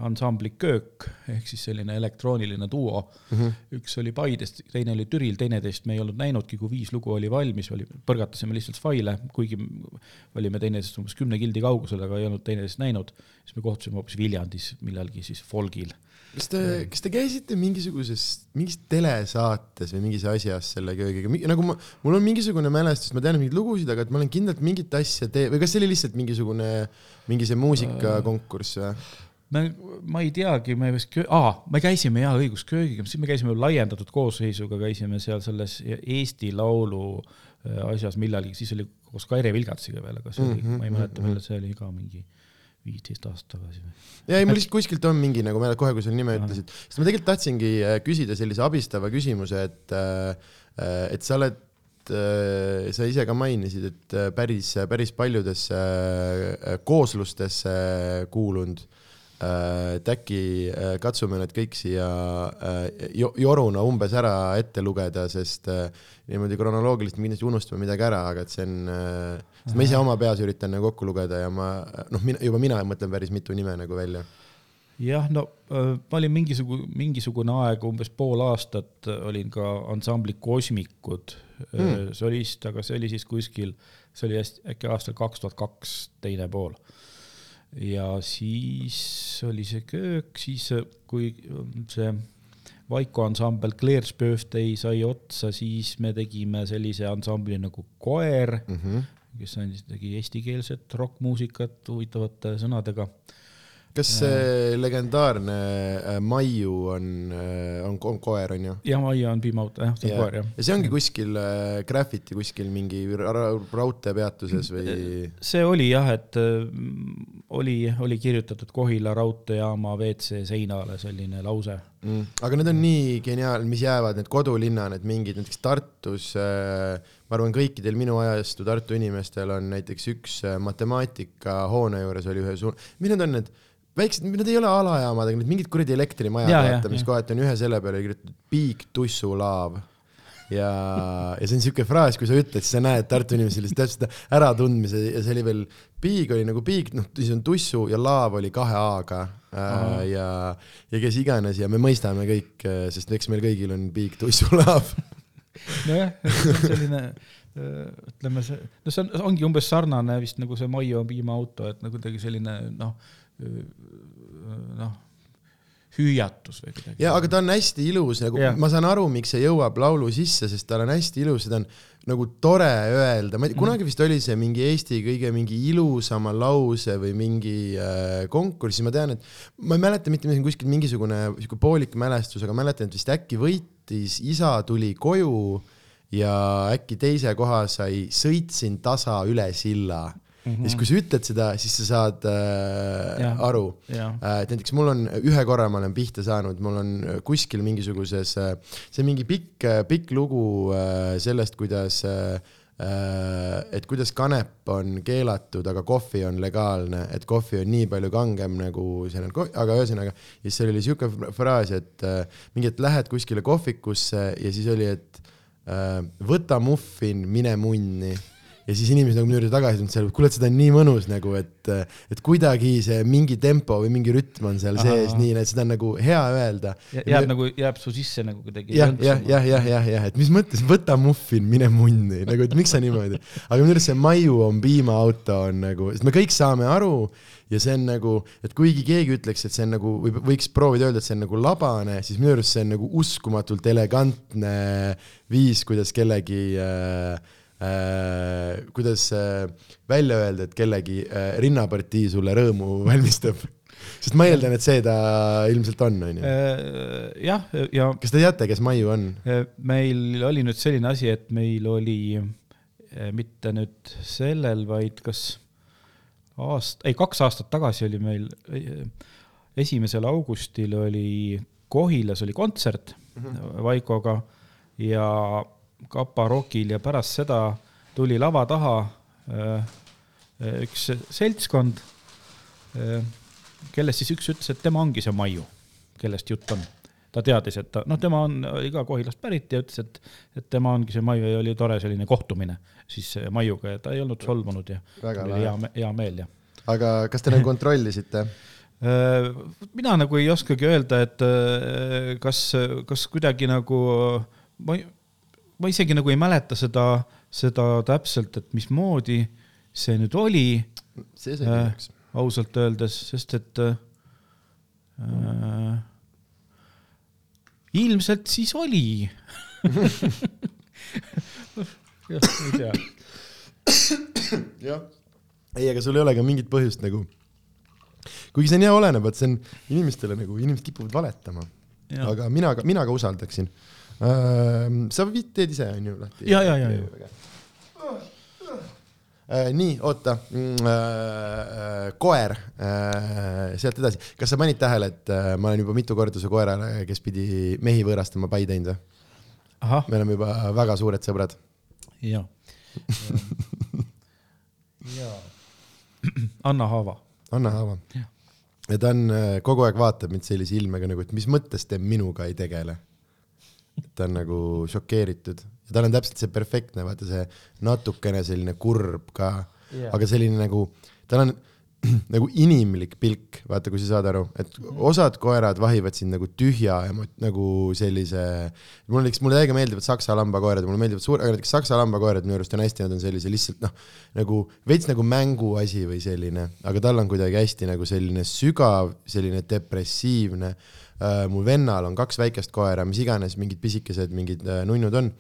ansambli Köök ehk siis selline elektrooniline duo mm. -hmm. üks oli Paidest, teine oli Türil, teineteist me ei olnud näinudki, kui viis lugu oli valmis, oli, põrgatasime lihtsalt faile, kuigi olime teineteisest umbes kümne kildi kaugusel, aga ei olnud teineteist näinud. siis me kohtusime hoopis Viljandis millalgi siis folgil kas te, kas te käisite mingisuguses, mingis telesaates või mingis asjas selle köögiga, nagu ma, mul on mingisugune mälestus, ma tean mingeid lugusid, aga et ma olen kindlalt mingit asja tee- või kas see oli lihtsalt mingisugune, mingi see muusikakonkurss või? me, ma ei teagi, me vist, aa, me käisime jaa, õigus, köögiga, siis me käisime laiendatud koosseisuga, käisime seal selles Eesti Laulu äh, asjas millalgi, siis oli koos Kaire Vilgatsiga veel, aga see oli mm, -hmm, ma ei mäleta mm, -hmm. millal see oli ka mingi viisteist aastat tagasi või? ja ei, mul lihtsalt kuskilt on mingi nagu mäletad kohe, kui sa nime ütlesid, sest ma tegelikult tahtsingi äh, küsida sellise abistava küsimuse, et, äh, äh, et sa oled, sa ise ka mainisid, et päris, päris paljudesse kooslustesse kuulunud. Et äkki katsume need kõik siia joruna umbes ära ette lugeda, sest niimoodi kronoloogiliselt me kindlasti unustame midagi ära, aga et see on sest ma ise oma peas üritan nagu kokku lugeda ja ma noh, juba mina mõtlen päris mitu nime nagu välja. jah, no öö, ma olin mingisugune, mingisugune aeg, umbes pool aastat olin ka ansambli Kosmikud mm. solist, aga see oli siis kuskil, see oli hästi- äkki aastal kaks tuhat kaks, teine pool. ja siis oli see köök, siis äh, kui see Vaiko ansambel Clear's Birthday sai otsa, siis me tegime sellise ansambli nagu Koer mm. -hmm. Kes andis, tegi eestikeelset rokkmuusikat huvitavate sõnadega kas see legendaarne äh, Maiu on, on, on koer, on ju? ja Maia on piimauto, jah, see on koer, jah. ja see ongi kuskil äh, graffiti kuskil mingi ra- raudteepeatuses või? see oli jah, et äh, oli, oli kirjutatud Kohila raudteejaama WC seinale selline lause. Mm. aga need on nii geniaal, mis jäävad need kodulinna, need mingid, näiteks Tartus äh,, ma arvan, kõikidel minu ajastu Tartu inimestel on näiteks üks äh, matemaatikahoone juures oli ühe suur, mis need on need väiksed, need ei ole alajaamad, aga need mingid kuradi elektrimajad, Ja, ja, vaata, mis kohati on ühe selle peale kirjutatud Big Tussu laav ja, ja see on siuke fraas, kui sa ütled, siis sa näed Tartu inimesi sellist täpselt äratundmise ja see oli veel, Big oli nagu Big, noh, siis on tussu ja laav oli kahe A-ga äh, ja, ja kes iganes ja me mõistame kõik, sest eks meil kõigil on Big Tussu laav. nojah, selline öö, ütleme see, no see on, ongi umbes sarnane vist nagu see Maio piimaauto, et nagu kuidagi selline noh, noh, hüüatus või kuidagi. ja aga ta on hästi ilus nagu Jah. ma saan aru, miks see jõuab laulu sisse, sest tal on hästi ilus, seda on nagu tore öelda, ma ei tea, kunagi vist oli see mingi Eesti kõige mingi ilusama lause või mingi äh, konkurss, ma tean, et ma ei mäleta mitte, on kuskil mingisugune sihuke poolik mälestus, aga mäletan, et vist äkki võitis, isa tuli koju ja äkki teise koha sai Sõitsin tasa üle silla mm. -hmm. ja siis, kui sa ütled seda, siis sa saad äh, Jah. aru jah, Äh, et näiteks mul on ühe korra ma olen pihta saanud, mul on kuskil mingisuguses, see on mingi pikk, pikk lugu äh, sellest, kuidas, et kuidas kanep on keelatud, aga kohvi on legaalne, et kohvi on nii palju kangem nagu see on, aga ühesõnaga, siis seal oli siuke fraas, et äh, mingi, et lähed kuskile kohvikusse ja siis oli, et äh, võta muffin, mine munni ja siis inimesed nagu minu juurde tagasi tulnud seal, kuule, et seda on nii mõnus nagu, et, et kuidagi see mingi tempo või mingi rütm on seal Ahah. sees, nii et seda on nagu hea öelda. jääb nagu, jääb su sisse nagu kuidagi. jah, jah, jah, jah, jah, jah, et mis mõttes, võta muffin, mine munni, nagu, et miks sa niimoodi, aga minu arust see Maiu on piimaauto on nagu, sest me kõik saame aru ja see on nagu, et kuigi keegi ütleks, et see on nagu või võiks proovida öelda, et see on nagu labane, siis minu arust see on nagu uskumatult elegantne viis, kuidas kellegi äh, kuidas äh, välja öelda, et kellegi äh, rinnapartii sulle rõõmu *laughs* valmistab. sest ma eeldan, et see ta ilmselt on, onju. jah, ja kas te teate, kes Maiu on? Meil oli nüüd selline asi, et meil oli mitte nüüd sellel, vaid kas aast-, ei kaks aastat tagasi oli meil esimesel augustil oli Kohilas oli kontsert mm -hmm. Vaikoga ja Kapa Rockil ja pärast seda tuli lava taha eh, eh, üks seltskond, kellest siis üks ütles, et tema ongi see Maiu, kellest jutt on ta teadis, et ta, noh, tema on ka Kohilast pärit ja ütles, et, et tema ongi see Maiu ja oli tore selline kohtumine siis Maiuga ja ta ei olnud solvunud ja Väga oli hea, hea meel ja. aga kas te nagu *laughs* kontrollisite? mina nagu ei oskagi öelda, et äh, kas, kas kuidagi nagu ma ei, ma isegi nagu ei mäleta seda, seda täpselt, et mismoodi see nüüd oli see sai Äh, kindlaks. ausalt öeldes, sest et äh, ilmselt siis oli. jah, ei tea. jah. ei, aga sul ei ole ka mingit põhjust nagu, kuigi see on hea oleneb, et see on inimestele nagu, inimesed kipuvad valetama, aga mina mina ka usaldaksin. Sa viid, teed ise on ju lahti? Ja, ja, ja, ja. Nii, oota, koer, sealt edasi, kas sa panid tähele, et ma olen juba mitu korda su koerale, kes pidi mehi võõrastama, pai teinud või? me oleme juba väga suured sõbrad. ja. ja. Anna Haava. anna haava ja ta on, kogu aeg vaatab mind sellise ilmega nagu, et mis mõttes te minuga ei tegele. Ta on nagu šokeeritud ja tal on täpselt see perfektne, vaata see natukene selline kurb ka Jaa. aga selline nagu, tal on *clears throat* nagu inimlik pilk, vaata, kui sa saad aru, et osad koerad vahivad sind nagu tühja emo- nagu sellise, mulle näiteks, mulle täiega meeldivad saksa lambakoerad ja mulle meeldivad suur, aga näiteks saksa lambakoerad minu arust on hästi, nad on sellise lihtsalt noh, nagu veits nagu mänguasi või selline, aga tal on kuidagi hästi nagu selline sügav, selline depressiivne. Mu vennal on kaks väikest koera, mis iganes, mingid pisikesed, mingid uh, nunnud on.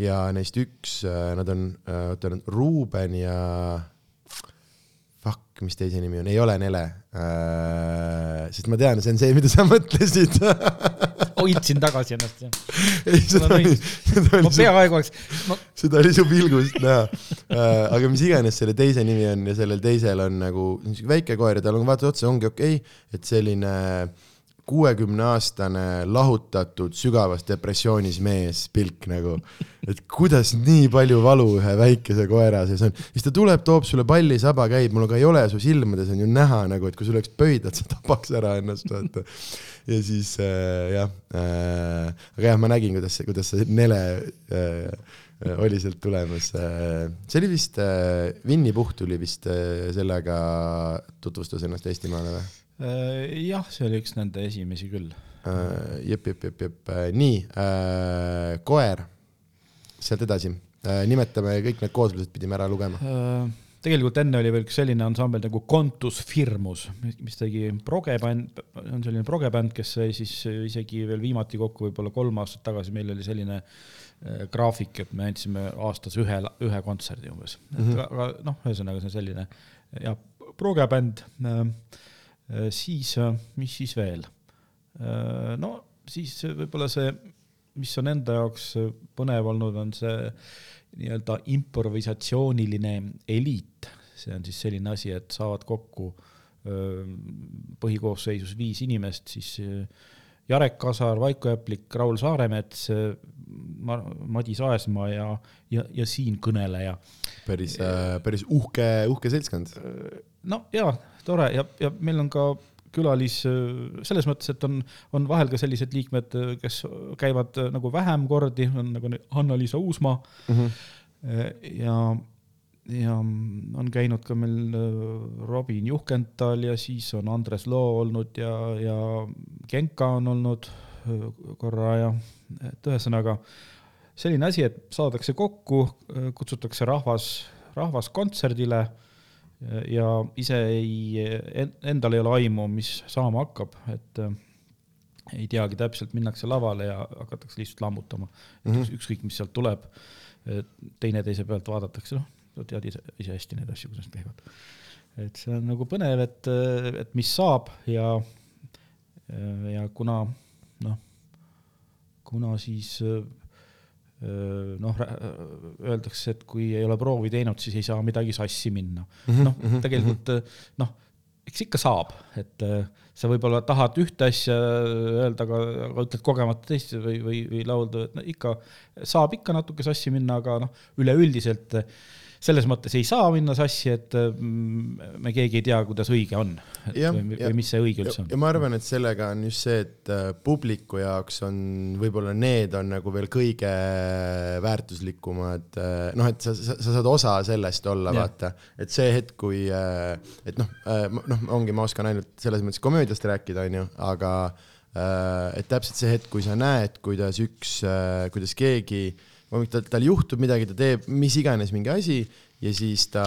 Ja neist üks uh,, nad on oota, Ruuben ja fuck, mis teise nimi on, ei ole Nele. Sest ma tean, see on see, mida sa *laughs* mõtlesid. Hoidsin tagasi ennast ei, seda oli, *laughs* seda ma oli su, peaaegu oleks, ma seda oli su pilgust näha. Uh,. aga mis iganes selle teise nimi on ja sellel teisel on nagu väike koer ja tal on vaata otsa, ongi okei okay,, et selline kuuekümne aastane lahutatud sügavas depressioonis mees pilk nagu, et kuidas nii palju valu ühe väikese koera sees on, siis ta tuleb, toob sulle palli, saba käib, mul aga ei ole su silmades on ju näha nagu, et kui sul oleks pöidlad, sa tapaks ära ennast, vaata. ja siis äh, jah äh,, aga jah, ma nägin, kuidas see, kuidas see Nele äh, oli sealt tulemas äh,. see oli vist äh,, Winny Puht tuli vist äh, sellega, tutvustas ennast Eestimaale või? Äh, jah, see oli üks nende esimesi küll. Uh, jep, jep, jep, jep, nii uh,, koer, sealt edasi uh,, nimetame kõik need kooslused pidime ära lugema. Äh, tegelikult enne oli veel üks selline ansambel nagu Contus Firmus, mis tegi progebänd, on selline progebänd, kes sai siis isegi veel viimati kokku võib-olla kolm aastat tagasi, meil oli selline äh, graafik, et me andsime aastas ühe, ühe kontserdi umbes mm. -hmm. aga noh, ühesõnaga see on selline jah, progebänd äh,. siis, mis siis veel? no siis võib-olla see, mis on enda jaoks põnev olnud, on see nii-öelda improvisatsiooniline eliit, see on siis selline asi, et saavad kokku põhikoosseisus viis inimest, siis Jarek Kasar, Vaiko Äplik, Raul Saaremets, Madis Aesmaa ja, ja, ja siinkõneleja. päris uh,, päris uhke, uhke seltskond. no jaa, tore ja, ja meil on ka külalis selles mõttes, et on, on vahel ka sellised liikmed, kes käivad nagu vähem kordi, on nagu Hanna-Liisa Uusmaa Mm -hmm. ja, ja on käinud ka meil Robin Juhkental ja siis on Andres Loo olnud ja, ja Genka on olnud korra ja et ühesõnaga selline asi, et saadakse kokku, kutsutakse rahvas, rahvas kontserdile ja ise ei, endal ei ole aimu, mis saama hakkab, et äh, ei teagi täpselt, minnakse lavale ja hakatakse lihtsalt lammutama mm. -hmm. ükskõik, mis sealt tuleb, teineteise pealt vaadatakse, noh, sa tead ise, ise hästi neid asju, kuidas need käivad. et see on nagu põnev, et, et mis saab ja, ja kuna noh, kuna siis noh, öeldakse, et kui ei ole proovi teinud, siis ei saa midagi sassi minna. noh, tegelikult noh, eks ikka saab, et sa võib-olla tahad ühte asja öelda, aga, aga ütled kogemata teist või, või, või laulda, et no ikka saab ikka natuke sassi minna, aga noh, üleüldiselt äh, selles mõttes ei saa minna sassi, et mm, me keegi ei tea, kuidas õige on. Või, ja- või mis see õige üldse ja on. ma arvan, et sellega on just see, et äh, publiku jaoks on võib-olla need on nagu veel kõige väärtuslikumad, noh, et sa, sa, sa saad osa sellest olla, vaata, et see hetk, kui, et noh, noh, ongi, ma oskan ainult selles mõttes komöödiast rääkida, onju, aga äh, et täpselt see hetk, kui sa näed, kuidas üks, kuidas keegi, tal, tal juhtub midagi, ta teeb mis iganes mingi asi ja siis ta,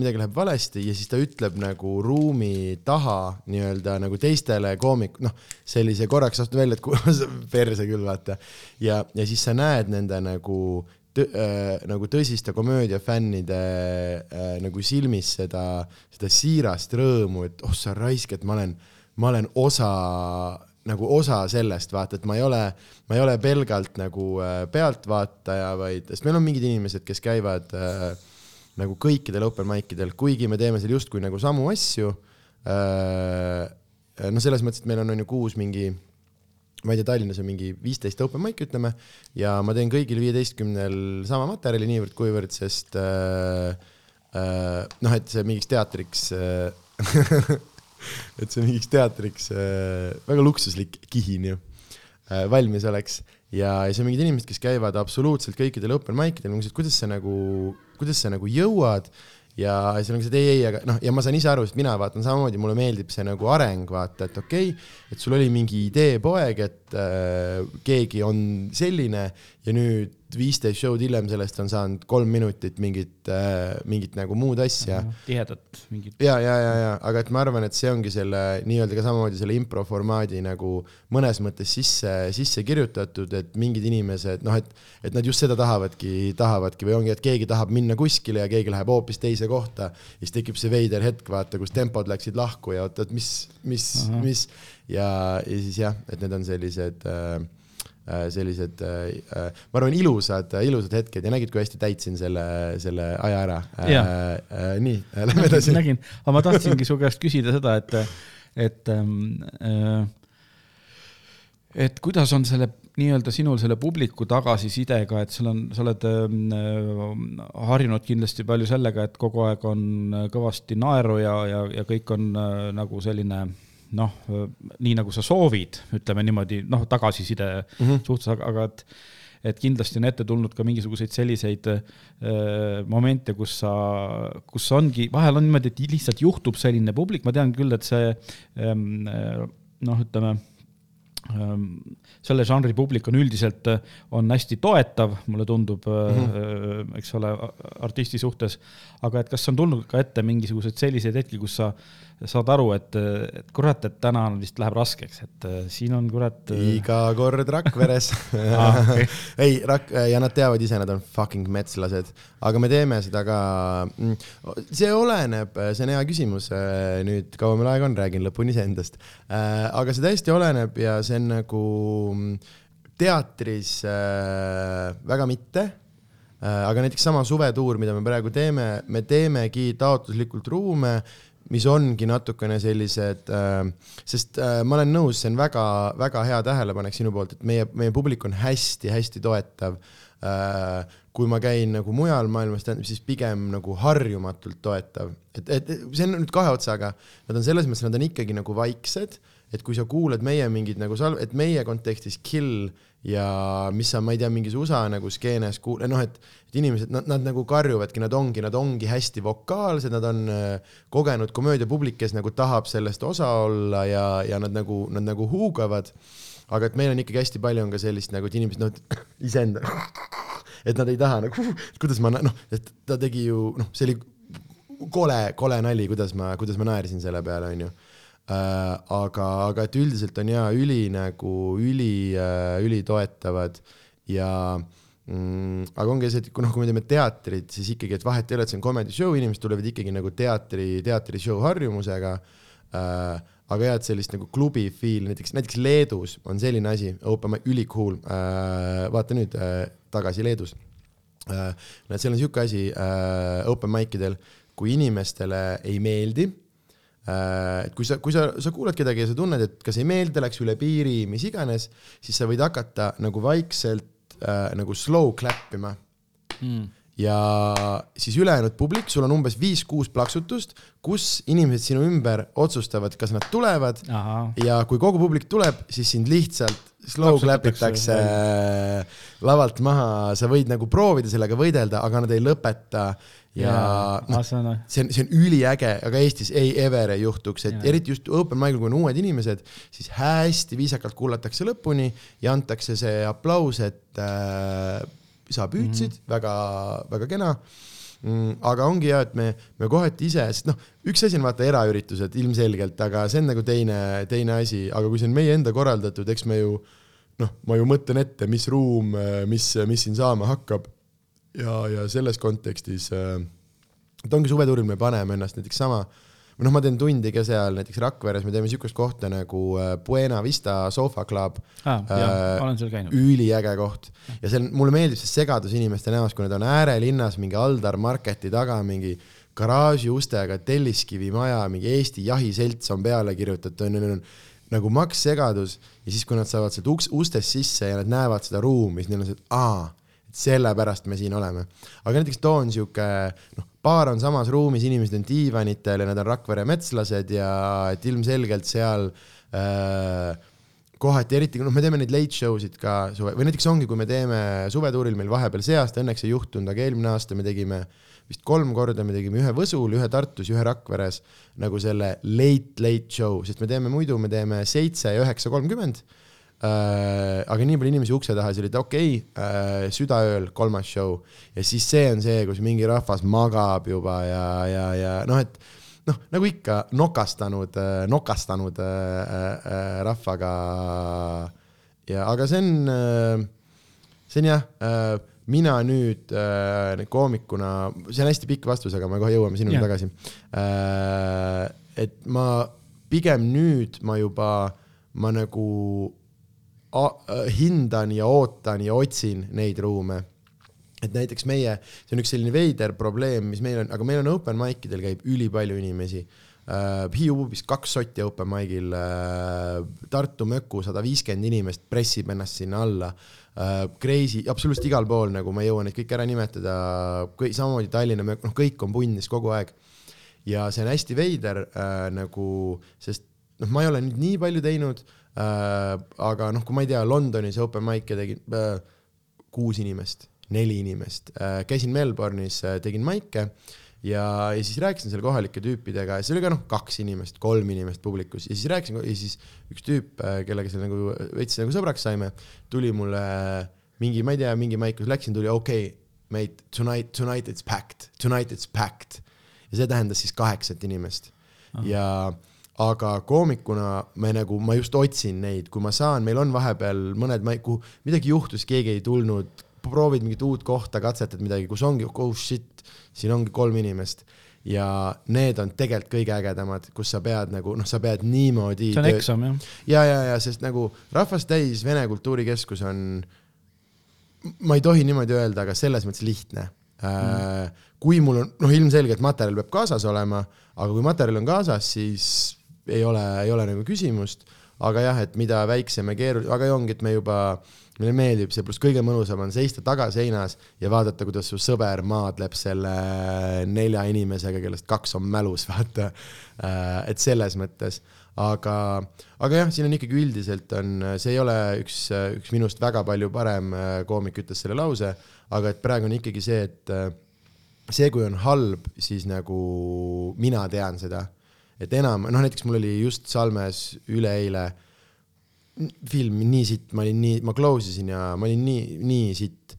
midagi läheb valesti ja siis ta ütleb nagu ruumi taha nii-öelda nagu teistele koomik-, noh, sellise korraks astub välja, et *laughs* perse küll, vaata. ja, ja siis sa näed nende nagu tõ, äh, nagu tõsiste komöödiafännide äh, nagu silmis seda, seda siirast rõõmu, et oh sa raisk, et ma olen, ma olen osa nagu osa sellest, vaata, et ma ei ole, ma ei ole pelgalt nagu äh, pealtvaataja, vaid, sest meil on mingid inimesed, kes käivad äh, nagu kõikidel open mic idel, kuigi me teeme seal justkui nagu samu asju äh,. no selles mõttes, et meil on, on ju kuus mingi, ma ei tea, Tallinnas on mingi viisteist open mic, ütleme, ja ma teen kõigil viieteistkümnel sama materjali niivõrd-kuivõrd, sest äh, äh, noh, et see mingiks teatriks äh, *laughs* *laughs* et see mingiks teatriks äh, väga luksuslik kihin ju. Äh, valmis oleks. Ja, ja siis on mingid inimesed, kes käivad absoluutselt kõikidel open mic idel, ma küsin, et kuidas sa nagu, kuidas sa nagu jõuad? Ja siis on see, et ei, ei, aga noh, ja ma saan ise aru, sest mina vaatan samamoodi, mulle meeldib see nagu areng, vaata, et okei okay,, et sul oli mingi ideepoeg, et äh, keegi on selline ja nüüd viisteist show'd hiljem sellest on saanud kolm minutit mingit äh,, mingit nagu muud asja. tihedat mingit. ja, ja, ja, ja, aga et ma arvan, et see ongi selle nii-öelda ka samamoodi selle impro formaadi nagu mõnes mõttes sisse, sisse kirjutatud, et mingid inimesed noh, et, et nad just seda tahavadki, tahavadki või ongi, et keegi tahab minna kuskile ja keegi läheb hoopis teise kohta. ja siis tekib see veider hetk, vaata, kus tempod läksid lahku ja oot, et mis, mis, mis ja, ja siis jah, et need on sellised Äh, sellised, äh, äh, ma arvan, ilusad, ilusad hetked ja nägid, kui hästi täitsin selle, selle aja ära. nii, lähme edasi. nägin, aga ma tahtsingi su käest küsida seda, et, et äh, et kuidas on selle nii-öelda sinul selle publiku tagasisidega, et sul on, sa oled äh, harjunud kindlasti palju sellega, et kogu aeg on kõvasti naeru ja, ja, ja kõik on äh, nagu selline äh, noh, nii nagu sa soovid, ütleme niimoodi, noh, tagasiside mm -hmm. suhtes, aga, aga et et kindlasti on ette tulnud ka mingisuguseid selliseid äh, momente, kus sa, kus ongi, vahel on niimoodi, et lihtsalt juhtub selline publik, ma tean küll, et see ähm, noh, ütleme ähm, selle žanri publik on üldiselt, on hästi toetav, mulle tundub mm, -hmm. eks ole, artisti suhtes. aga et kas on tulnud ka ette mingisuguseid selliseid hetki, kus sa äh, saad aru, et, et kurat, et täna vist läheb raskeks, et äh, siin on kurat. Äh, iga kord Rakveres *laughs* ah, okay. ei, Rak- ja nad teavad ise, nad on fucking metslased, aga me teeme seda ka. Mm, see oleneb, see on hea küsimus. Äh, nüüd, kaua meil aega on, räägin lõpuni iseendast. aga see täiesti oleneb ja see on nagu teatris väga mitte. Aga näiteks sama suvetuur, mida me praegu teeme, me teemegi taotluslikult ruume mis ongi natukene sellised äh,, sest äh, ma olen nõus, see on väga-väga hea tähelepanek sinu poolt, et meie, meie publik on hästi-hästi toetav. Äh,. kui ma käin nagu mujal maailmas, tähendab siis pigem nagu harjumatult toetav, et, et see on nüüd kahe otsaga, nad on selles mõttes, nad on ikkagi nagu vaiksed, et kui sa kuulad meie mingid nagu salv, et meie kontekstis kill ja mis sa, ma ei tea, mingis USA nagu skeenes kuul-, noh, et, et inimesed, nad, nad nagu karjuvadki, nad ongi, nad ongi hästi vokaalsed, nad on äh, kogenud komöödiapublik, kes nagu tahab sellest osa olla ja, ja nad nagu, nad nagu huugavad. aga et meil on ikkagi hästi palju on ka sellist nagu, et inimesed, noh, *laughs* iseenda, et nad ei taha nagu, kuidas ma, noh, et ta tegi ju, noh, see oli kole, kole nali, kuidas ma, kuidas ma naersin selle peale, onju aga, aga et üldiselt on jaa, üli nagu, üli, äh, ülitoetavad ja mm, aga ongi see, et kui noh, kui me teeme teatrit, siis ikkagi, et vahet ei ole, et see on comedy show, inimesed tulevad ikkagi nagu teatri, teatrishow harjumusega äh,. aga jah, et sellist nagu klubi feel, näiteks, näiteks Leedus on selline asi, open mic, ülikool äh,, vaata nüüd äh, tagasi Leedus äh,. näed, seal on sihuke asi äh, open mic idel, kui inimestele ei meeldi Äh, et kui sa, kui sa, sa kuulad kedagi ja sa tunned, et kas ei meeldi, läks üle piiri, mis iganes, siis sa võid hakata nagu vaikselt äh, nagu slow clap ima mm. ja siis ülejäänud publik, sul on umbes viis-kuus plaksutust, kus inimesed sinu ümber otsustavad, kas nad tulevad Aha. ja kui kogu publik tuleb, siis sind lihtsalt slow clap itakse äh, lavalt maha, sa võid nagu proovida sellega võidelda, aga nad ei lõpeta ja noh, see on, see on üliäge, aga Eestis ei ever ei juhtuks, et ja. eriti just open mic'il, kui on uued inimesed, siis hästi viisakalt kuulatakse lõpuni ja antakse see aplaus, et äh, sa püüdsid mm, -hmm. väga, väga kena mm,. aga ongi hea, et me, me kohati ise, sest noh, üks asi on vaata eraüritused ilmselgelt, aga see on nagu teine, teine asi, aga kui see on meie enda korraldatud, eks me ju noh, ma ju mõtlen ette, mis ruum, mis, mis siin saama hakkab ja, ja selles kontekstis äh, et ongi suvetuuril me paneme ennast näiteks sama, või noh, ma teen tundi ka seal näiteks Rakveres, me teeme niisugust kohta nagu äh, Buena Vista Sofa Club. Ah,. Äh, üliäge koht. Ja on, mulle meeldib see segadus inimeste näos, kui nad on äärelinnas mingi Aldar Marketi taga mingi garaaži ustega Telliskivi maja, mingi Eesti jahiselts on peale kirjutatud, on, on, on nagu maks segadus. Ja siis, kui nad saavad sealt uks, ustest sisse ja nad näevad seda ruumi, siis neil on see, et aa, sellepärast me siin oleme. aga näiteks toon sihuke, noh, baar on samas ruumis, inimesed on diivanitel ja nad on Rakvere metslased ja et ilmselgelt seal äh, kohati eriti, noh, me teeme neid late show sid ka suve või näiteks ongi, kui me teeme suvetuuril meil vahepeal see aasta õnneks ei juhtunud, aga eelmine aasta me tegime vist kolm korda me tegime ühe Võsul, ühe Tartus, ühe Rakveres nagu selle late, late show, sest me teeme muidu, me teeme seitse ja üheksa kolmkümmend. Aga nii palju inimesi ukse taha, siis oli, et okei okay,, südaööl kolmas show ja siis see on see, kus mingi rahvas magab juba ja, ja, ja noh, et noh, nagu ikka nokastanud, nokastanud äh, äh, rahvaga ja, aga see on, see on jah, mina nüüd äh, koomikuna, see on hästi pikk vastus, aga me kohe jõuame sinuni Jah. tagasi äh,. et ma pigem nüüd ma juba, ma nagu hindan ja ootan ja otsin neid ruume et näiteks meie, see on üks selline veider probleem, mis meil on, aga meil on open mic idel käib ülipalju inimesi uh,. Hiiu pubis kaks sotti open mic'il uh,, Tartu Möku sada viiskümmend inimest pressib ennast sinna alla uh,. Crazy, absoluutselt igal pool nagu ma ei jõua neid kõiki ära nimetada, samamoodi Tallinna Mök, noh, kõik on punnis kogu aeg. ja see on hästi veider uh, nagu, sest noh, ma ei ole nüüd nii palju teinud uh,, aga noh, kui ma ei tea, Londonis open mic'e tegin uh, kuus inimest, neli inimest. Äh,, käisin Melbourne'is äh,, tegin maike ja, ja siis rääkisin seal kohalike tüüpidega ja seal oli ka noh, kaks inimest, kolm inimest publikus. Ja siis rääkisin ja siis üks tüüp, kellega seal nagu veits nagu sõbraks saime, tuli mulle mingi, ma ei tea, mingi maik, kus läksin, tuli okei okay,, mate, tonight, tonight it's packed, tonight it's packed. Ja see tähendas siis kaheksat inimest. Aha. ja aga koomikuna me nagu, ma just otsin neid, kui ma saan, meil on vahepeal mõned, kuhu midagi juhtus, keegi ei tulnud, proovid mingit uut kohta, katsetad midagi, kus ongi oh shit, siin ongi kolm inimest ja need on tegelikult kõige ägedamad, kus sa pead nagu noh, sa pead niimoodi. see on eksam jah. ja, ja, ja sest nagu Rahvast täis Vene Kultuurikeskus on, ma ei tohi niimoodi öelda, aga selles mõttes lihtne mm.. kui mul on, noh, ilmselgelt materjal peab kaasas olema, aga kui materjal on kaasas, siis ei ole, ei ole nagu küsimust. aga jah, et mida väiksem ja keerulisem, aga ongi, et me juba, meile meeldib see, pluss kõige mõnusam on seista tagaseinas ja vaadata, kuidas su sõber maadleb selle nelja inimesega, kellest kaks on mälus, *laughs* vaata. et selles mõttes, aga, aga jah, siin on ikkagi üldiselt on, see ei ole üks, üks minust väga palju parem äh, koomik ütles selle lause, aga et praegu on ikkagi see, et äh, see, kui on halb, siis nagu mina tean seda, et enam, noh näiteks mul oli just Salmes üleeile film nii sitt, ma olin nii, ma close isin ja ma olin nii, nii sitt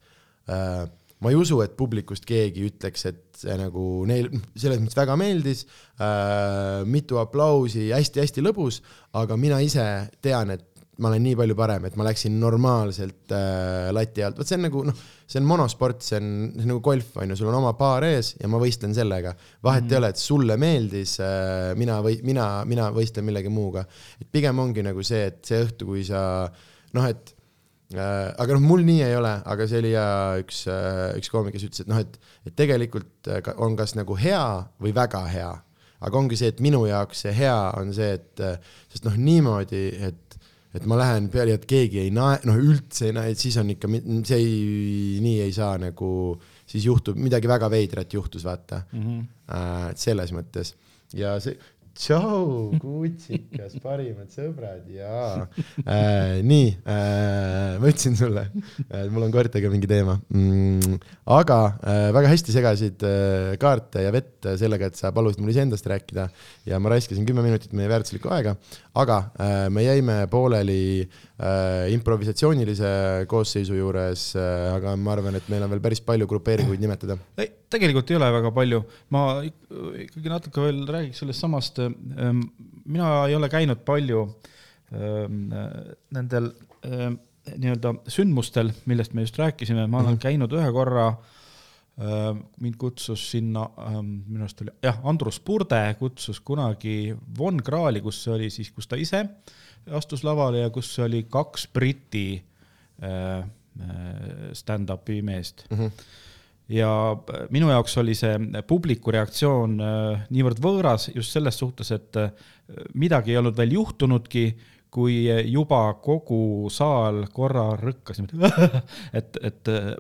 äh,. ma ei usu, et publikust keegi ütleks, et see nagu neil selles mõttes väga meeldis äh,, mitu aplausi hästi,, hästi-hästi lõbus, aga mina ise tean, et ma olen nii palju parem, et ma läksin normaalselt äh, lati alt, vot see on nagu noh, see on monosport, see on, see on nagu golf on ju, sul on oma paar ees ja ma võistlen sellega. vahet mm. ei ole, et sulle meeldis äh,, mina või mina, mina võistlen millegi muuga. et pigem ongi nagu see, et see õhtu, kui sa noh, et äh, aga noh, mul nii ei ole, aga see oli ja üks äh,, üks koomik, kes ütles, et noh, et, et tegelikult äh, on kas nagu hea või väga hea. aga ongi see, et minu jaoks see hea on see, et äh, sest noh, niimoodi, et et ma lähen peale, et keegi ei nae-, noh üldse ei nae, siis on ikka, see ei, nii ei saa nagu, siis juhtub midagi väga veidrat juhtus, vaata mm. -hmm. äh, selles mõttes ja see, tšau, kutsikas, parimad sõbrad ja äh, nii äh,, ma ütlesin sulle äh,, mul on koertega mingi teema mm,. aga äh, väga hästi segasid äh, kaarte ja vett sellega, et sa palusid mul iseendast rääkida ja ma raiskasin kümme minutit meie väärtuslikku aega, aga äh, me jäime pooleli äh, improvisatsioonilise koosseisu juures äh,, aga ma arvan, et meil on veel päris palju grupeeringuid nimetada. Tegelikult ei ole väga palju, ma ik- ikkagi natuke veel räägiks sellest samast. mina ei ole käinud palju ähm, nendel ähm, nii-öelda sündmustel, millest me just rääkisime, ma olen käinud ühe korra. mind kutsus sinna, minu arust oli jah, Andrus Purde kutsus kunagi Von Krahli, kus oli siis, kus ta ise astus lavale ja kus oli kaks Briti stand-up'i meest mm. -hmm ja minu jaoks oli see publiku reaktsioon äh, niivõrd võõras just selles suhtes, et äh, midagi ei olnud veel juhtunudki, kui juba kogu saal korra rõkkas niimoodi, *laughs* et, et äh,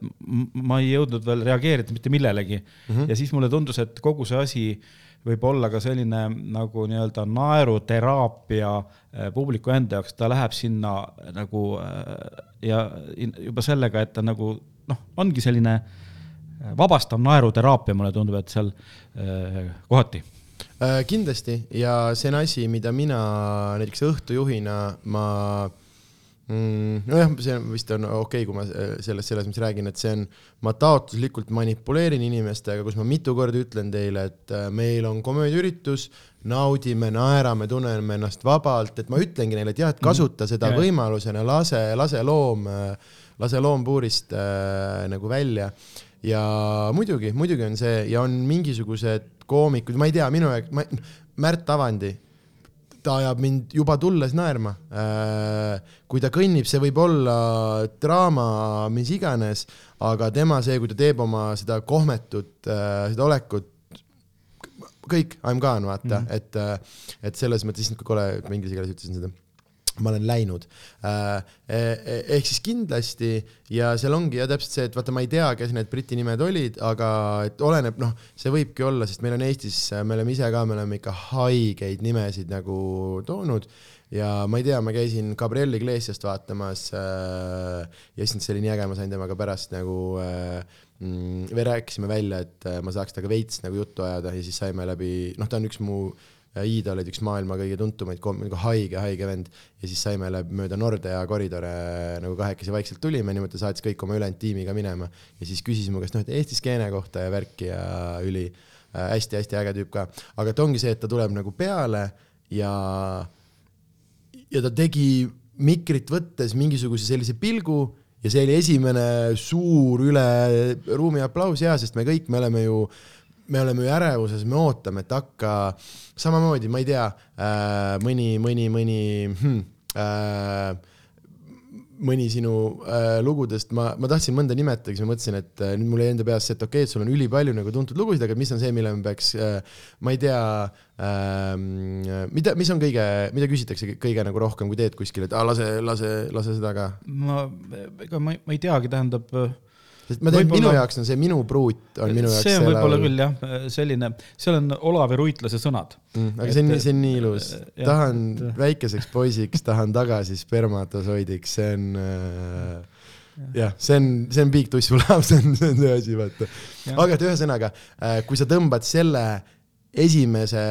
ma ei jõudnud veel reageerida mitte millelegi mm. -hmm. ja siis mulle tundus, et kogu see asi võib olla ka selline nagu nii-öelda naeruteraapia äh, publiku enda jaoks, ta läheb sinna nagu äh, ja juba sellega, et ta nagu noh, ongi selline vabastav naeruteraapia, mulle tundub, et seal äh, kohati äh,. kindlasti ja see on asi, mida mina näiteks õhtujuhina ma mm, nojah, see vist on okei okay,, kui ma selles, selles mõttes räägin, et see on, ma taotluslikult manipuleerin inimestega, kus ma mitu korda ütlen teile, et äh, meil on komöödiaüritus, naudime, naerame, tunneme ennast vabalt, et ma ütlengi neile, et jah, et kasuta mhm. seda yeah. võimalusena, lase, lase loom, lase loom puurist äh, nagu välja. Ja muidugi, muidugi on see ja on mingisugused koomikud, ma ei tea, minu jaoks, ma, Märt Avandi ta ajab mind juba tulles naerma. Äh, kui ta kõnnib, see võib olla draama, mis iganes, aga tema see, kui ta teeb oma seda kohmetut, äh, seda olekut, kõik, I m gone, vaata mm, -hmm. et, äh, et selles mõttes, issand kui kole, inglise keeles ütlesin seda ma olen läinud. Äh, e, e, ehk siis kindlasti ja seal ongi jah täpselt see, et vaata, ma ei tea, kes need Briti nimed olid, aga et oleneb, noh, see võibki olla, sest meil on Eestis, me oleme ise ka, me oleme ikka haigeid nimesid nagu toonud ja ma ei tea, ma käisin Gabriel Iglesiast vaatamas äh, ja issand, see oli nii äge, ma sain temaga pärast nagu äh, mm, me rääkisime välja, et ma saaks temaga veits nagu juttu ajada ja siis saime läbi, noh, ta on üks mu äh, Iida olid üks maailma kõige tuntumaid, nagu haige, haige vend. Ja siis saime läbi mööda Nordea koridore nagu kahekesi vaikselt tulime, niimoodi saatis kõik oma ülejäänud tiimiga minema. Ja siis küsis mu käest noh, et Eesti skeene kohta ja värki ja üli hästi-hästi äh, äge tüüp ka, aga et ongi see, et ta tuleb nagu peale ja ja ta tegi mikrit võttes mingisuguse sellise pilgu ja see oli esimene suur üle ruumi aplaus ja sest me kõik, me oleme ju äh, me oleme ju ärevuses, me ootame, et hakka samamoodi, ma ei tea äh,, mõni, mõni, mõni hmm, äh, mõni sinu äh, lugudest, ma, ma tahtsin mõnda nimetada, siis ma mõtlesin, et äh, nüüd mul jäi enda peas see, et okei okay,, et sul on ülipalju nagu tuntud lugusid, aga mis on see, mille me peaks äh,, ma ei tea äh,, mida, mis on kõige, mida küsitakse kõige nagu rohkem, kui teed kuskil, et aa, lase, lase, lase seda ka. ma, ega ma, ma ei teagi, tähendab äh sest ma tean, minu jaoks on see minu pruut on minu jaoks see on võib-olla küll jah, selline, seal on Olavi Ruitlase sõnad mm,. aga et, see on, see on nii ilus. tahan et... väikeseks poisiks, tahan tagasi spermatosoidiks, see on äh, jah, see on, see on Big Tuss Vulav, see on, see on see asi, vaata. aga et ühesõnaga, äh, kui sa tõmbad selle esimese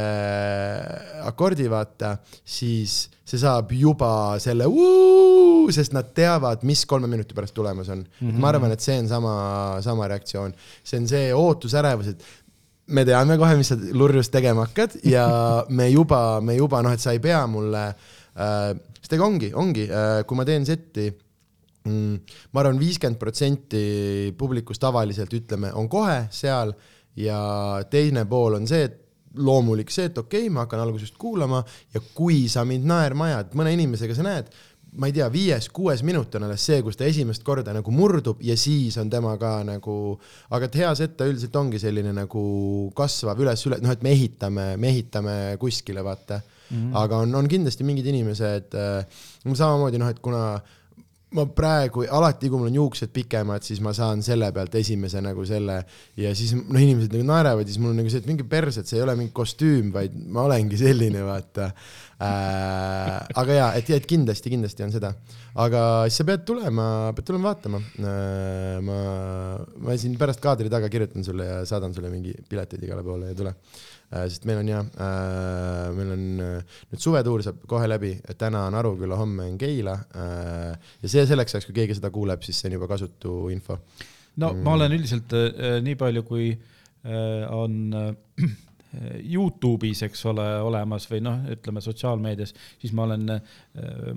akordi, vaata, siis see saab juba selle uu, sest nad teavad, mis kolme minuti pärast tulemas on mm. -hmm. ma arvan, et see on sama, sama reaktsioon. see on see ootusärevus, et me teame kohe, mis sa lurjus tegema hakkad ja *laughs* me juba, me juba noh, et sa ei pea mulle äh,, sest ega ongi, ongi äh,, kui ma teen setti mm,, ma arvan, viiskümmend protsenti publikust tavaliselt ütleme, on kohe seal ja teine pool on see, et loomulik see, et okei okay,, ma hakkan algusest kuulama ja kui sa mind naerma ajad, mõne inimesega sa näed, ma ei tea, viies-kuues minut on alles see, kus ta esimest korda nagu murdub ja siis on tema ka nagu, aga et hea setta üldiselt ongi selline nagu kasvav üles-üles, noh, et me ehitame, me ehitame kuskile, vaata mm. -hmm. aga on, on kindlasti mingid inimesed äh,, samamoodi noh, et kuna äh, ma praegu alati, kui mul on juuksed pikemad, siis ma saan selle pealt esimese nagu selle ja siis noh, inimesed nagu naeravad ja siis mul on nagu see, et mingi pers, et see ei ole mingi kostüüm, vaid ma olengi *laughs* selline, vaata äh,. aga jaa, et, et kindlasti, kindlasti on seda, aga siis sa pead tulema, pead tulema vaatama äh,. ma, ma siin pärast kaadri taga kirjutan sulle ja saadan sulle mingi piletid igale poole ja tule sest meil on jah, äh, meil on äh, nüüd suvetuur saab kohe läbi, täna on Aruküla, homme on Keila ja see selleks ajaks, kui keegi seda kuuleb, siis see on juba kasutu info. no mm. ma olen üldiselt nii palju, kui on Youtube'is, eks ole, olemas või noh, ütleme sotsiaalmeedias, siis ma olen,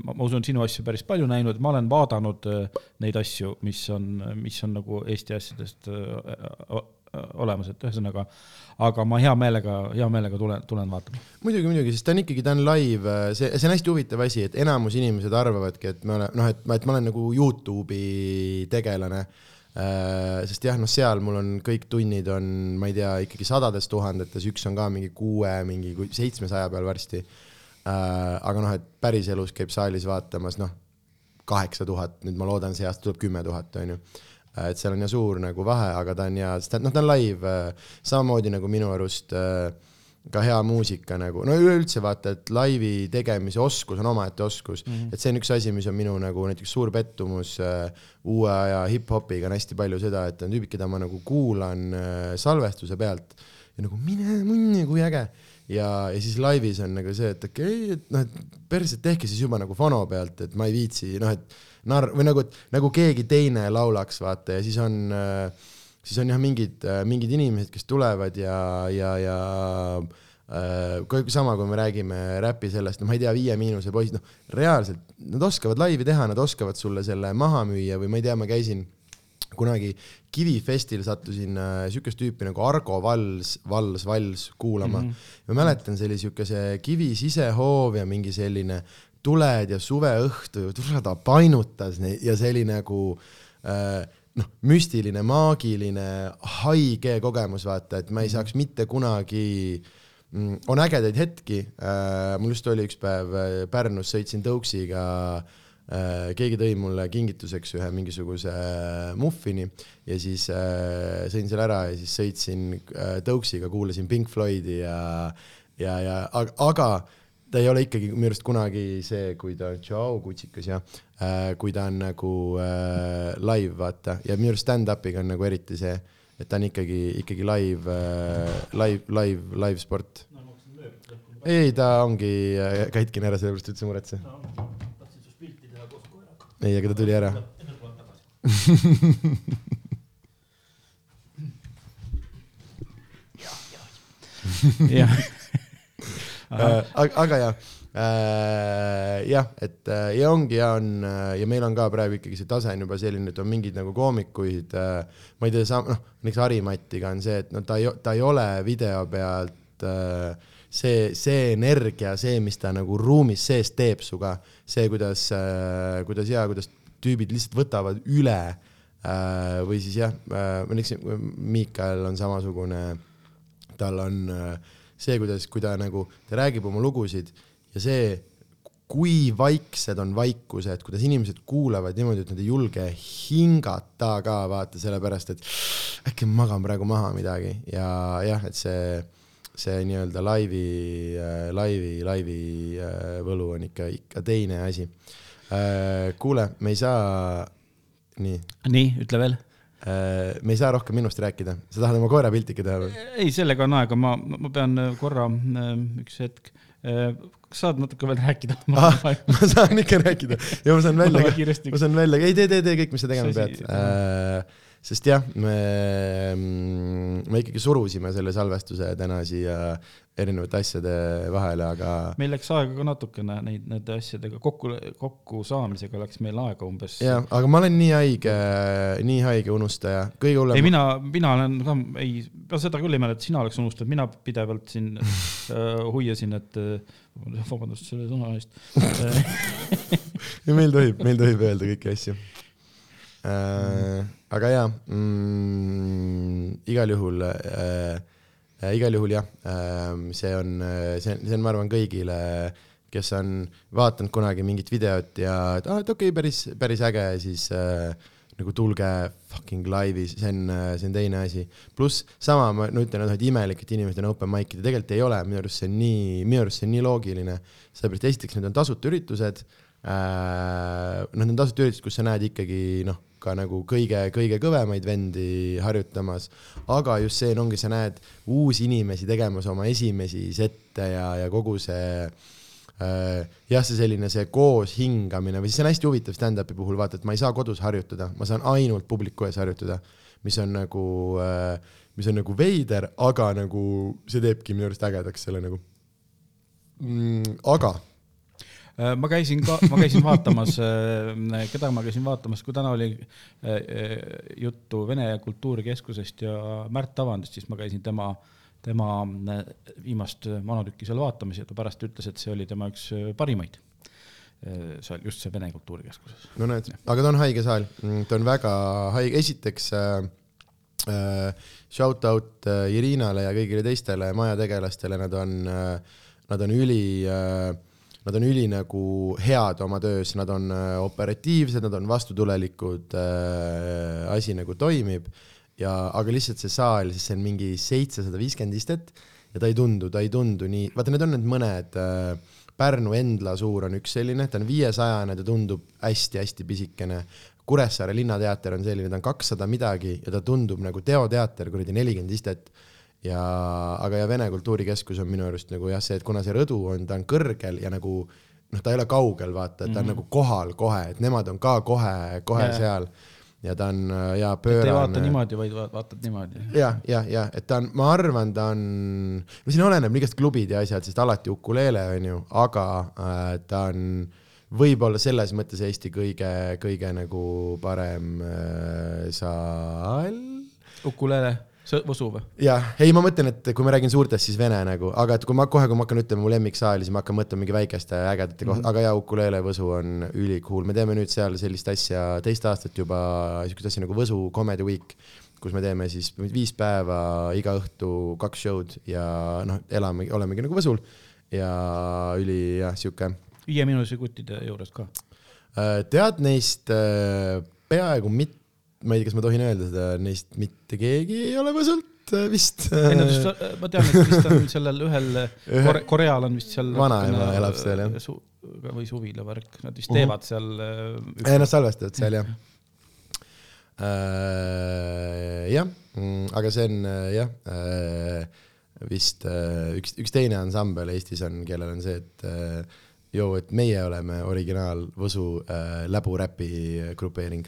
ma usun, sinu asju päris palju näinud, ma olen vaadanud neid asju, mis on, mis on nagu Eesti asjadest olemas, et ühesõnaga, aga ma hea meelega, hea meelega tulen, tulen vaatama. muidugi, muidugi, sest ta on ikkagi, ta on live, see, see on hästi huvitav asi, et enamus inimesed arvavadki, et me oleme, noh, et ma, et ma olen nagu Youtube'i tegelane äh,. sest jah, noh, seal mul on kõik tunnid on, ma ei tea, ikkagi sadades tuhandetes, üks on ka mingi kuue, mingi seitsmesaja peal varsti äh,. aga noh, et päriselus käib saalis vaatamas, noh, kaheksa tuhat, nüüd ma loodan, see aasta tuleb kümme tuhat, on ju et seal on ja suur nagu vahe, aga ta on ja, sest noh, ta on live, äh, samamoodi nagu minu arust äh, ka hea muusika nagu, no üleüldse vaata, et laivi tegemise oskus on omaette oskus. Mm, -hmm. et see on üks asi, mis on minu nagu näiteks suur pettumus äh, uue aja hip-hopiga on hästi palju seda, et on tüübid, keda ma nagu kuulan äh, salvestuse pealt ja nagu mine munni, kui äge ja, ja siis laivis on nagu see, et okei okay,, et noh, et päriselt tehke siis juba nagu fono pealt, et ma ei viitsi, noh, et narr- või nagu, nagu keegi teine laulaks, vaata ja siis on siis on jah, mingid, mingid inimesed, kes tulevad ja, ja, ja äh, kui sama, kui me räägime räpi sellest, no ma ei tea, Viie Miinuse poisid, noh, reaalselt nad oskavad laivi teha, nad oskavad sulle selle maha müüa või ma ei tea, ma käisin kunagi Kivifestil sattusin äh, siukest tüüpi nagu Argo Vals, Vals, Vals kuulama mm. -hmm. ma mäletan, see oli siuke see Kivi sisehoov ja mingi selline tuled ja suveõhtu, tule ta painutas ja see oli nagu äh, noh, müstiline, maagiline, haige kogemus, vaata, et ma ei saaks mitte kunagi mm, on ägedaid hetki äh,, mul just oli üks päev äh, Pärnus, sõitsin tõuksiga äh,, keegi tõi mulle kingituseks ühe mingisuguse äh, muffini ja siis äh, sõin selle ära ja siis sõitsin äh, tõuksiga, kuulasin Pink Floydi ja, ja, ja aga, aga ta ei ole ikkagi minu arust kunagi see, kui ta on tšau, kutsikas äh,, kui ta on nagu äh, live, vaata, ja minu arust stand-up'iga on nagu eriti see, et ta on ikkagi, ikkagi live äh,, live, live, live sport. ei, ta ongi äh, katkine ära, sellepärast üldse muretse. ei, aga ta tuli ära. jah, Äh, aga, aga jah äh,, jah, et äh, ja ongi ja on äh, ja meil on ka praegu ikkagi see tase on juba selline, et on mingid nagu koomikuid äh,, ma ei tea, noh, näiteks Harimatiga on see, et no ta ei, ta ei ole video pealt äh, see, see energia, see, mis ta nagu ruumis sees teeb suga, see, kuidas äh,, kuidas ja kuidas tüübid lihtsalt võtavad üle äh, või siis jah äh,, ma näiteks Miikal on samasugune, tal on äh, see, kuidas, kui ta nagu, ta räägib oma lugusid ja see, kui vaiksed on vaikused, kuidas inimesed kuulavad niimoodi, et nad ei julge hingata ka vaata sellepärast, et äkki ma magan praegu maha midagi. Ja jah, et see, see nii-öelda laivi, laivi, laivi äh, võlu on ikka, ikka teine asi. kuule, me ei saa, nii, nii, ütle veel. me ei saa rohkem minust rääkida, sa tahad oma koera piltike teha või? ei, sellega on aega, ma, ma pean korra, üks hetk, kas saad natuke veel rääkida? *laughs* ah, ma saan ikka rääkida ja ma saan välja ka, ma saan välja, ei tee, tee, tee kõik, mis sa tegema pead äh,. Sest jah, me, me ikkagi surusime selle salvestuse täna siia erinevate asjade vahele, aga meil läks aega ka natukene neid, nende asjadega kokku, kokkusaamisega läks meil aega umbes. jah, aga ma olen nii haige, nii haige unustaja, kõige ei, hullem. mina, mina olen ka, ei, seda küll ei mäleta, sina oleks unustanud, mina pidevalt siin *laughs* äh, huiasin, et äh, vabandust selle sõna eest. *laughs* meil tohib, meil tohib öelda kõiki asju äh,. Aga jaa mm,, igal juhul äh,, äh, igal juhul jah äh,, see on, see on, see on, ma arvan, kõigile, kes on vaadanud kunagi mingit videot ja et aa, et okei okay,, päris, päris äge, siis äh, nagu tulge fucking laivis, see on, see on teine asi. pluss sama, ma no ütlen, et imelik, et inimesed on open mic'id ja tegelikult ei ole, minu arust see on nii, minu arust see on nii loogiline. sellepärast esiteks need on tasuta üritused äh,. noh, need on tasuta üritused, kus sa näed ikkagi noh, ka nagu kõige, kõige kõvemaid vendi harjutamas, aga just see ongi, sa näed uusi inimesi tegemas oma esimesi sette ja, ja kogu see äh, jah, see selline see koos hingamine või siis see on hästi huvitav stand-up'i puhul vaata, et ma ei saa kodus harjutada, ma saan ainult publiku ees harjutada, mis on nagu äh,, mis on nagu veider, aga nagu see teebki minu arust ägedaks selle nagu mm,. aga ma käisin ka, ma käisin vaatamas, keda ma käisin vaatamas, kui täna oli äh, äh, juttu Vene Kultuurikeskusest ja Märt Avandist, siis ma käisin tema, tema äh, viimast monotükki seal vaatamas ja ta pärast ütles, et see oli tema üks äh, parimaid. seal just see Vene Kultuurikeskuses. no näed, aga ta on haige saal, ta on väga haige, esiteks äh, äh, shout out äh, Irinale ja kõigile teistele majategelastele, nad on äh,, nad on üli äh, Nad on üli nagu head oma töös, nad on äh, operatiivsed, nad on vastutulelikud äh,, asi nagu toimib ja, aga lihtsalt see saal, siis see on mingi seitsesada viiskümmend istet ja ta ei tundu, ta ei tundu nii, vaata, need on need mõned äh, Pärnu Endla suur on üks selline, ta on viiesajane, ta tundub hästi-hästi pisikene. Kuressaare Linnateater on selline, ta on kakssada midagi ja ta tundub nagu teoteater, kuradi nelikümmend istet. ja, aga ja Vene Kultuurikeskus on minu arust nagu jah, see, et kuna see rõdu on, ta on kõrgel ja nagu noh, ta ei ole kaugel, vaata, et ta on mm -hmm. nagu kohal kohe, et nemad on ka kohe, kohe yeah. seal ja ta on äh, ja et ei vaata pöörane. niimoodi, vaid va- vaatad niimoodi. jah, jah, jah, et ta on, ma arvan, ta on, no siin oleneb igast klubid ja asjad, sest alati ukuleele on ju, aga äh, ta on võib-olla selles mõttes Eesti kõige, kõige nagu parem äh, saal. ukulele, Võsu või? jah, ei, ma mõtlen, et kui ma räägin suurtest, siis vene nagu, aga et kui ma kohe, kui ma hakkan ütlema mu lemmiksaali, siis ma hakkan mõtlema mingi väikeste ägedate koht-, aga jaa, Ukulele Võsu on ülikool, me teeme nüüd seal sellist asja teist aastat juba, siukest asja nagu Võsu Comedy Week, kus me teeme siis viis päeva iga õhtu kaks show'd ja noh, elame, olemegi nagu Võsul ja üli jah, sihuke. viieminutise kuttide juures ka. tead neist äh, peaaegu mit-, ma ei tea, kas ma tohin öelda seda, neist mitte keegi ei ole Võsult äh, vist. ei no just, ma tean, et vist on *laughs* sellel ühel Ühe- Kore,, Koreal on vist seal. Vanaema elab seal, jah. või suvila värk, nad vist teevad seal äh, ei, nad salvestavad seal jah. jah, aga see on äh, jah, vist äh, üks, üks teine ansambel Eestis on, kellel on see, et äh, joo, et meie oleme originaal Võsu äh, läburäpi grupeering.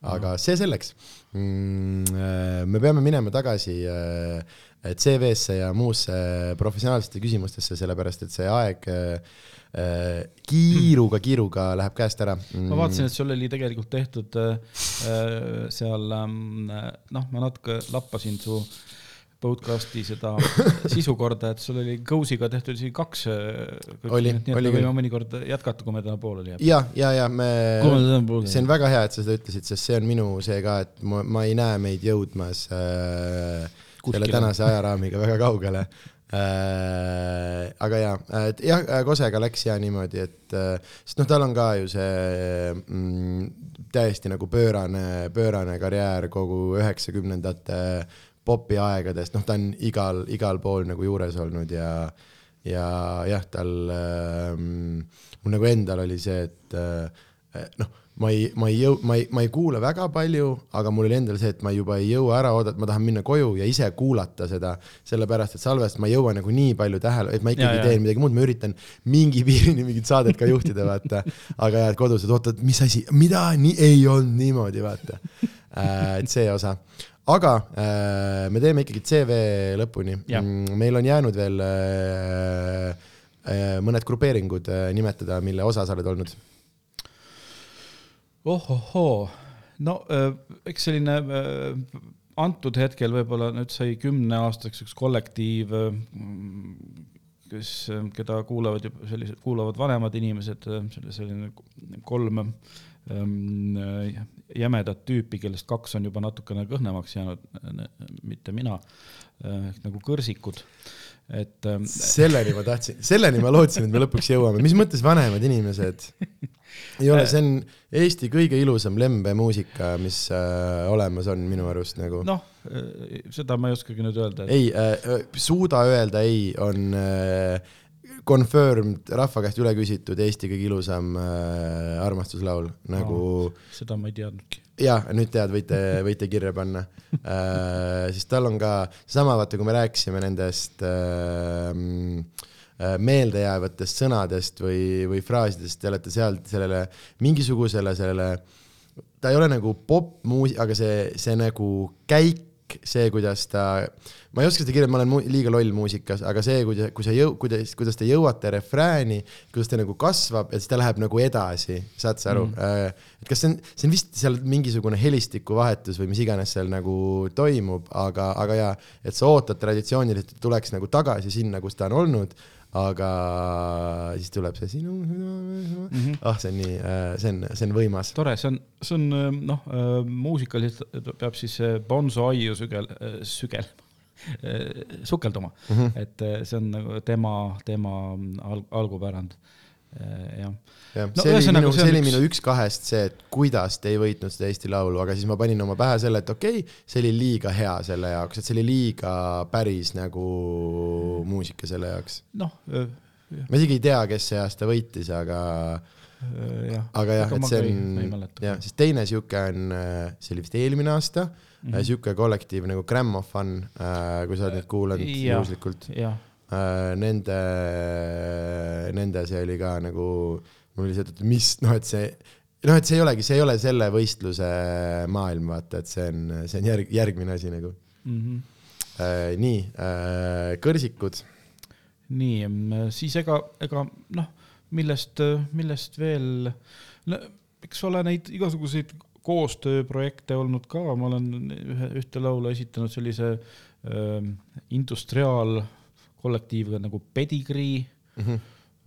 Aga see selleks. me peame minema tagasi äh, CV-sse ja muusse professionaalsete küsimustesse, sellepärast et see aeg äh, äh, kiiruga, kiiruga läheb käest ära. ma vaatasin, et sul oli tegelikult tehtud äh, äh, seal ähm, noh, ma natuke lappasin su podcast'i seda sisukorda, et sul oli Go'siga tehtud isegi kaks. Oli, nii et oli me võime küll. mõnikord jätkata, kui me täna pooleli jääme. ja, ja, ja me see on väga hea, et sa seda ütlesid, sest see on minu see ka, et ma, ma ei näe meid jõudmas äh, selle Kuskile. tänase ajaraamiga väga kaugele äh,. aga ja, et jah, Kosega läks ja niimoodi, et äh, sest noh, tal on ka ju see mm, täiesti nagu pöörane, pöörane karjäär kogu üheksakümnendate popi aegadest, noh, ta on igal, igal pool nagu juures olnud ja ja jah, tal ähm,, mul nagu endal oli see, et äh, noh, ma ei, ma ei jõu-, ma ei, ma ei kuula väga palju, aga mul oli endal see, et ma juba ei jõua ära oodata, ma tahan minna koju ja ise kuulata seda, sellepärast et salvest ma ei jõua nagu nii palju tähele, et ma ikkagi Ja, ja. teen midagi muud, ma üritan mingi *laughs* piirini mingit saadet ka juhtida, vaata. aga jah, et kodus, et oota, et mis asi, mida, nii ei olnud niimoodi, vaata. et see osa, aga äh, me teeme ikkagi CV lõpuni Jah.. meil on jäänud veel äh, äh, mõned grupeeringud äh, nimetada, mille osa sa oled olnud. ohohoo, no äh, eks selline äh, antud hetkel võib-olla nüüd sai kümneaastaseks üks kollektiiv, kes, keda kuulavad juba sellised, kuulavad vanemad inimesed, selline kolm jämedat tüüpi, kellest kaks on juba natukene kõhnemaks jäänud, mitte mina, ehk nagu kõrsikud, et ähm, selleni ma tahtsin, selleni ma lootsin, et me lõpuks jõuame, mis mõttes vanemad inimesed? ei ole, see on Eesti kõige ilusam lembemuusika, mis äh, olemas on minu arust nagu no.. noh, seda ma ei oskagi nüüd öelda, et ei äh,, suuda öelda ei, on äh, confirmed, rahva käest üle küsitud Eesti kõige ilusam äh, armastuslaul nagu oh. seda ma ei teadnudki. ja nüüd tead, võite, võite kirja panna äh,. siis tal on ka sama, vaata, kui me rääkisime nendest äh, meeldejäävatest sõnadest või, või fraasidest, te olete sealt sellele mingisugusele sellele, ta ei ole nagu popmuusik, aga see, see nagu käik, see, kuidas ta, ma ei oska seda kirjeldada, ma olen liiga loll muusikas, aga see, kuidas, kui sa jõu-, kuidas, kuidas te jõuate refrääni, kuidas ta nagu kasvab ja siis ta läheb nagu edasi, saad sa aru mm.? et kas see on, see on vist seal mingisugune helistikuvahetus või mis iganes seal nagu toimub, aga, aga jaa, et sa ootad traditsiooniliselt, et tuleks nagu tagasi sinna, kus ta on olnud, aga siis tuleb see sinu südame, ah, see on nii, see on, see on võimas. tore, see on, see on noh, muusikaliselt peab siis äh, Bonzo aiu sügel, sügel, sukelduma mm. -hmm. et äh, see on nagu tema, tema alg, algupärand. Jah jah no,, see oli minu, see oli minu üks kahest see, et kuidas te ei võitnud seda Eesti Laulu, aga siis ma panin oma pähe selle, et okei okay,, see oli liiga hea selle jaoks, et see oli liiga päris nagu muusika selle jaoks. noh, ma isegi ei tea, kes see aasta võitis, aga, jah. aga jah, et see on jah, siis teine sihuke on, see oli vist eelmine aasta mm. -hmm. sihuke kollektiiv nagu Grammofon, kui sa oled neid kuulanud Jah. juhuslikult. jah, Nende, nende see oli ka nagu, mul oli see, et mis, noh, et see noh, et see ei olegi, see ei ole selle võistluse maailm, vaata, et see on, see on järg, järgmine asi nagu Mhm. äh,. nii äh,, kõrsikud, nii, siis ega, ega noh, millest, millest veel, eks ole neid igasuguseid koostööprojekte olnud ka, ma olen ühe, ühte laulu esitanud sellise äh, industriaalkollektiiviga nagu Pedigree mm. -hmm.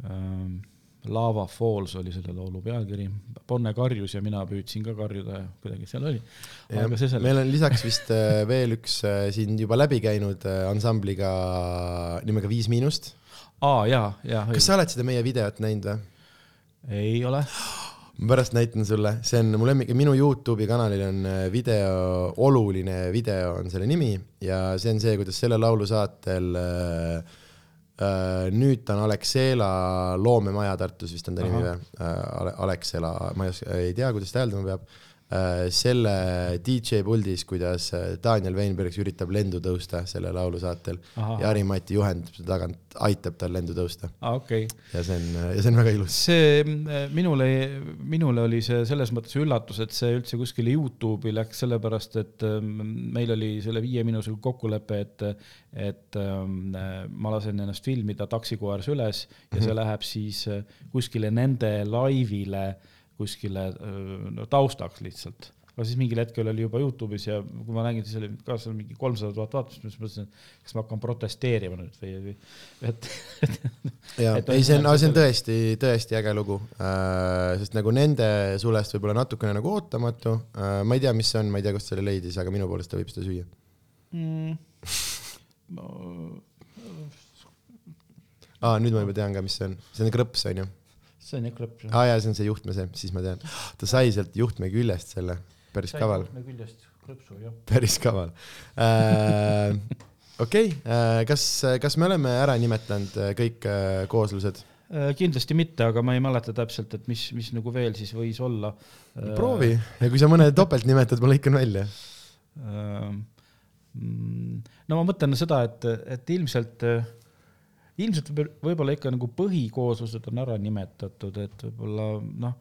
ähm,. Lava Falls oli selle laulu pealkiri, Bonne karjus ja mina püüdsin ka karjuda ja kuidagi seal oli. meil on lisaks vist äh, veel üks äh, siin juba läbi käinud äh, ansambliga nimega Viis Miinust. aa jaa, jaa, kas sa oled seda meie videot näinud või? ei ole, ma pärast näitan sulle, see on mu lemmik, minu Youtube'i kanalil on äh, video, oluline video on selle nimi ja see on see, kuidas selle laulu saatel äh, äh, nüüd ta on Alexela loomemaja Tartus vist on ta nimi Ahah. või äh,, Alexela, ma ei oska, ei tea, kuidas ta hääldama peab. Selle DJ puldis, kuidas äh, Daniel Weinberg üritab lendu tõusta selle laulu saatel Ahah. ja Harimati juhendab seda tagant, aitab tal lendu tõusta okei okay. ja see on, ja see on väga ilus. see äh, minule, minule oli see selles mõttes üllatus, et see üldse kuskile Youtube'i läks, sellepärast et ähm, meil oli selle viieminutiga kokkulepe, et, et ähm, ma lasen ennast filmida taksikoeras üles ja see läheb siis äh, kuskile nende laivile kuskile no, taustaks lihtsalt. Aga siis mingil hetkel oli juba Youtube'is ja kui ma nägin, siis oli ka seal mingi kolmsada tuhat vaatust, siis mõtlesin, et kas ma hakkan protesteerima nüüd või, või et, *laughs* et jaa, ei see on, ühesõnaga see on tõesti, tõesti äge lugu. Äh,, sest nagu nende sulest võib-olla natukene nagu ootamatu. Äh,, ma ei tea, mis see on, ma ei tea, kust selle leidis, aga minu poolest ta võib seda süüa. mm, no, *laughs* aa, nüüd ma juba tean ka, mis see on, see on krõps, on ju. See on jah klõps. aa jaa, see on see juhtme see, siis ma tean. ta sai sealt juhtme küljest selle, päris kaval, küljest klõpsu, jah. päris kaval äh. *laughs* okei okay,, kas, kas me oleme ära nimetanud äh, kõik äh, kooslused? kindlasti mitte, aga ma ei mäleta täpselt, et mis, mis nagu veel siis võis olla. proovi ja kui sa mõne topelt nimetad, ma lõikan välja. Mm, no ma mõtlen seda, et, et ilmselt, ilmselt võib- võib-olla ikka nagu põhikooslused on ära nimetatud, et võib-olla noh,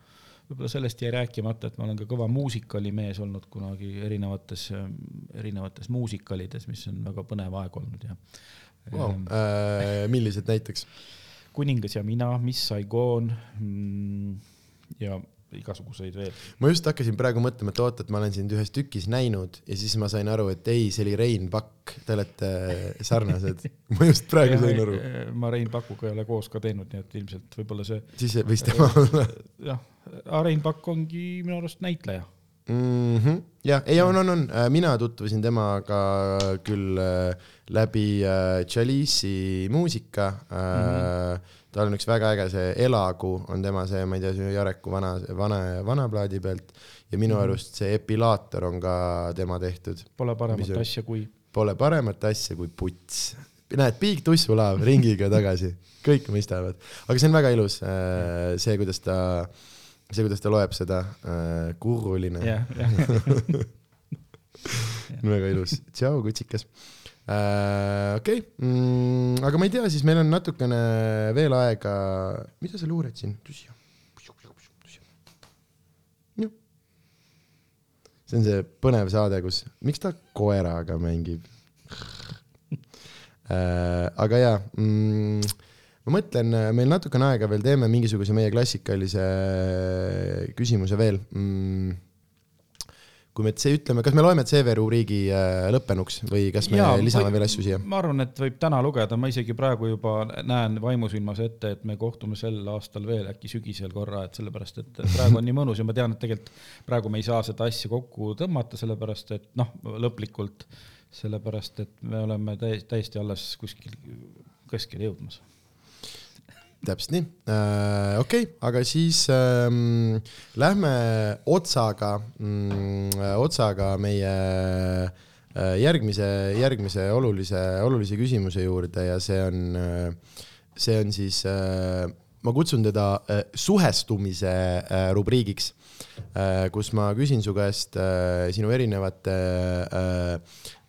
võib-olla sellest jäi rääkimata, et ma olen ka kõva muusikalimees olnud kunagi erinevates, erinevates muusikalides, mis on väga põnev aeg olnud ja Wow. Ähm, Äh, millised näiteks? kuningas ja mina, Miss Saigon mm, ja igasuguseid veel. ma just hakkasin praegu mõtlema, et oot, et ma olen sind ühes tükis näinud ja siis ma sain aru, et ei, see oli Rein Pakk, te olete sarnased. *laughs* ma just praegu sain aru. ma Rein Pakuga ei ole koos ka teinud, nii et ilmselt võib-olla see siis võis tema olla *laughs* jah, Rein Pakk ongi minu arust näitleja. mm. -hmm. jah, ei on, on, on, mina tutvusin temaga küll äh, läbi äh, Chalice'i muusika. Mm -hmm. Tal on üks väga äge see Elagu on tema see, ma ei tea, see Jareku vana, vana, vana plaadi pealt. Ja minu mm arust see Epilaator on ka tema tehtud. Pole paremat see- asja kui Pole paremat asja kui puts. näed, Big Tussulaev ringiga tagasi, kõik mõistavad, aga see on väga ilus, see, kuidas ta, see, kuidas ta loeb seda, kurruline, jah, jah *laughs* *laughs* väga ilus, tšau, kutsikas. okei, aga ma ei tea, siis meil on natukene veel aega, mida sa luured siin? see on see põnev saade, kus, miks ta koeraga mängib? Äh, aga jaa mm,, ma mõtlen, meil natukene aega veel teeme mingisuguse meie klassikalise küsimuse veel mm,. Kui me see ütleme, kas me loeme CV rubriigi äh, lõppenuks või kas me Jaa, lisame või- veel asju siia? ma arvan, et võib täna lugeda, ma isegi praegu juba näen vaimusilmas ette, et me kohtume sel aastal veel äkki sügisel korra, et sellepärast, et praegu on nii mõnus ja ma tean, et tegelikult praegu me ei saa seda asja kokku tõmmata, sellepärast et noh, lõplikult, sellepärast et me oleme täiesti, täiesti alles kuskil keskele jõudmas. Täpselt nii. Äh,, okei okay,, aga siis ähm, lähme otsaga mm,, otsaga meie äh, järgmise, järgmise olulise, olulise küsimuse juurde ja see on äh,, see on siis äh,, ma kutsun teda äh, suhestumise äh, rubriigiks äh,, kus ma küsin su käest äh, sinu erinevate äh,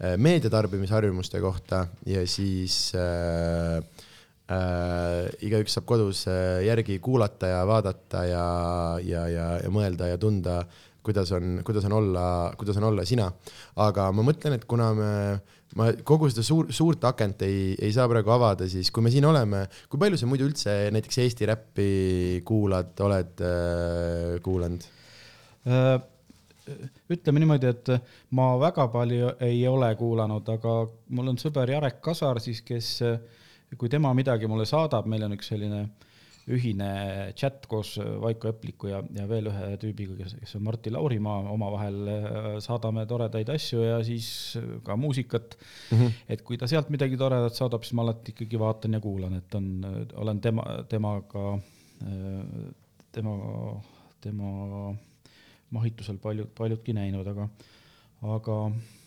äh meediatarbimisharjumuste kohta ja siis äh, äh, igaüks saab kodus äh, järgi kuulata ja vaadata ja, ja, ja, ja mõelda ja tunda, kuidas on, kuidas on olla, kuidas on olla sina. aga ma mõtlen, et kuna me, ma kogu seda suur, suurt akent ei, ei saa praegu avada, siis kui me siin oleme, kui palju sa muidu üldse näiteks Eesti räppi kuulad, oled äh, kuulanud äh,? ütleme niimoodi, et ma väga palju ei ole kuulanud, aga mul on sõber Jarek Kasar siis, kes äh, kui tema midagi mulle saadab, meil on üks selline ühine chat koos Vaiko Epliku ja, ja veel ühe tüübiga, kes, kes on Martti Laurimaa, omavahel äh, saadame toredaid asju ja siis ka muusikat mm. -hmm. et kui ta sealt midagi toredat saadab, siis ma alati ikkagi vaatan ja kuulan, et on, olen tema, temaga, äh, tema, tema mahitusel paljud, paljudki näinud, aga, aga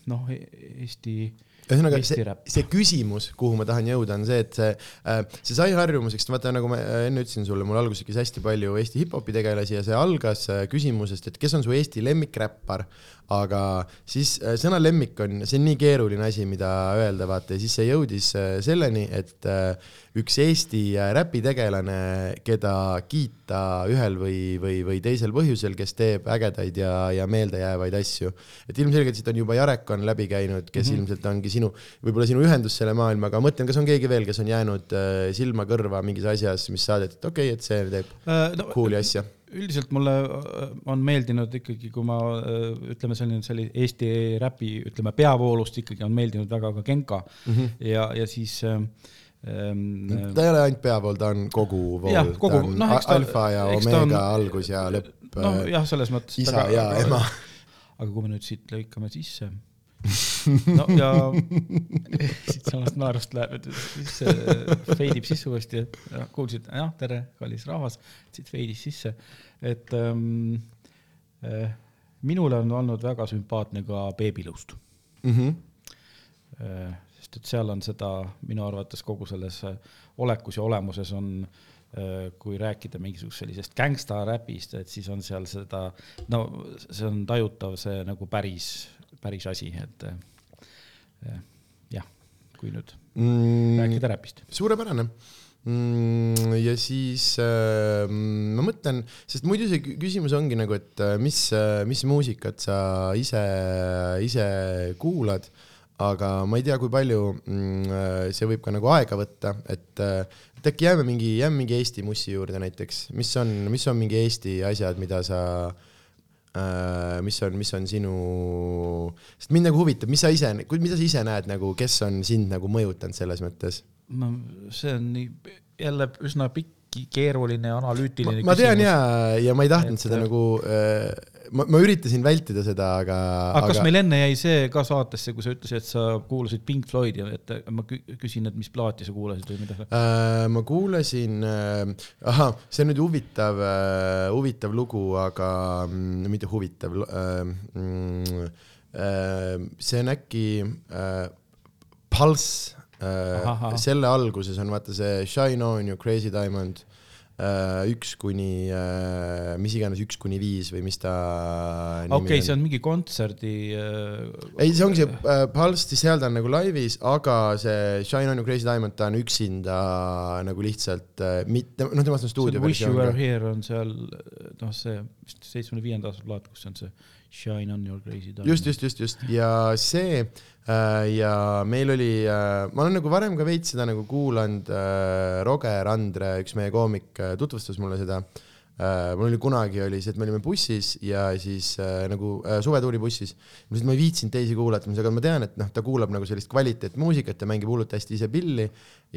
noh, Eesti ühesõnaga see, see küsimus, kuhu ma tahan jõuda, on see, et see äh,, see sai harjumuseks, vaata nagu ma äh, enne ütlesin sulle, mul alguses käis hästi palju Eesti hip-hopi tegelasi ja see algas äh, küsimusest, et kes on su Eesti lemmikräppar, aga siis äh, sõna lemmik on, see on nii keeruline asi, mida öelda, vaata, ja siis see jõudis äh, selleni, et äh, üks Eesti äh, räpitegelane, keda kiita ühel või, või, või teisel põhjusel, kes teeb ägedaid ja, ja meeldejäävaid asju. et ilmselgelt siit on juba Jarek on läbi käinud, kes mm -hmm. ilmselt ongi sinu, võib-olla sinu ühendus selle maailmaga, mõtlen, kas on keegi veel, kes on jäänud äh, silma kõrva mingis asjas, mis saadeti, et okei okay,, et see teeb äh, no, cool'i asja üldiselt mulle äh, on meeldinud ikkagi, kui ma ütleme, selline, selline Eesti räpi, ütleme peavoolust ikkagi on meeldinud väga ka Genka mm -hmm. ja, ja siis äh, Ehm, ta ei ole ainult peavool, ta on kogu vool, ta on no, ta, alfa ja omega on, algus ja lõpp. nojah, selles mõttes. isa aga, ja ema. aga kui me nüüd siit lõikame sisse no ja *laughs* siitsamast naerust läheb, et siis feidib sisse uuesti, et kuulsid, jah, tere, kallis rahvas, siit feidis sisse, et ähm, äh, minule on olnud väga sümpaatne ka beebilust mm. -hmm. äh, sest et seal on seda minu arvates kogu selles äh, olekus ja olemuses on äh, kui rääkida mingisugusest sellisest gängsta räpist, et siis on seal seda, no see on tajutav, see nagu päris, päris asi, et äh, jah, kui nüüd mm, rääkida räpist. suurepärane. Mm, ja siis äh, ma mõtlen, sest muidu see küsimus ongi nagu, et mis, mis muusikat sa ise, ise kuulad aga ma ei tea, kui palju mm, äh, see võib ka nagu aega võtta, et, äh, et äkki jääme mingi, jääme mingi Eesti mussi juurde näiteks, mis on, mis on mingi Eesti asjad, mida sa äh, mis on, mis on sinu, sest mind nagu huvitab, mis sa ise, mida sa ise näed nagu, kes on sind nagu mõjutanud selles mõttes? no see on nii jälle üsna pikk keeruline analüütiline ma, ma tean ja, ja ma ei tahtnud et, seda nagu äh, ma, ma üritasin vältida seda, aga. aga kas meil enne jäi see ka saatesse, kui sa ütlesid, et sa kuulasid Pink Floydi, et ma küsin, et mis plaati sa kuulasid või mida äh,? ma kuulasin äh,, ahah, see on nüüd huvitav äh,, huvitav lugu, aga mm, mitte huvitav äh,. Mm, äh, see on äkki äh, Pulse äh,, selle alguses on vaata see Shine on you crazy diamond üks kuni, äh, mis iganes, üks kuni viis või mis ta okei okay,, see on mingi kontserdi äh, ei, see ongi see äh, Pulse, seal ta on nagu laivis, aga see Shine on you crazy diamond, ta on üksinda nagu lihtsalt äh, mitte, noh, temast on stuudio Wish you were here on seal, noh, see vist seitsmekümne viienda aasta plaat, kus on see Shine on your crazy diamond. just, just, just, just ja see äh, ja meil oli, äh, ma olen nagu varem ka veits seda nagu kuulanud, äh, Roger Andre, üks meie koomik, tutvustas mulle seda. mul oli kunagi oli see, et me olime bussis ja siis nagu suvetuuri bussis. ma lihtsalt, ma ei viitsinud teisi kuulata, aga ma tean, et noh, ta kuulab nagu sellist kvaliteetmuusikat ja mängib hullult hästi ise pilli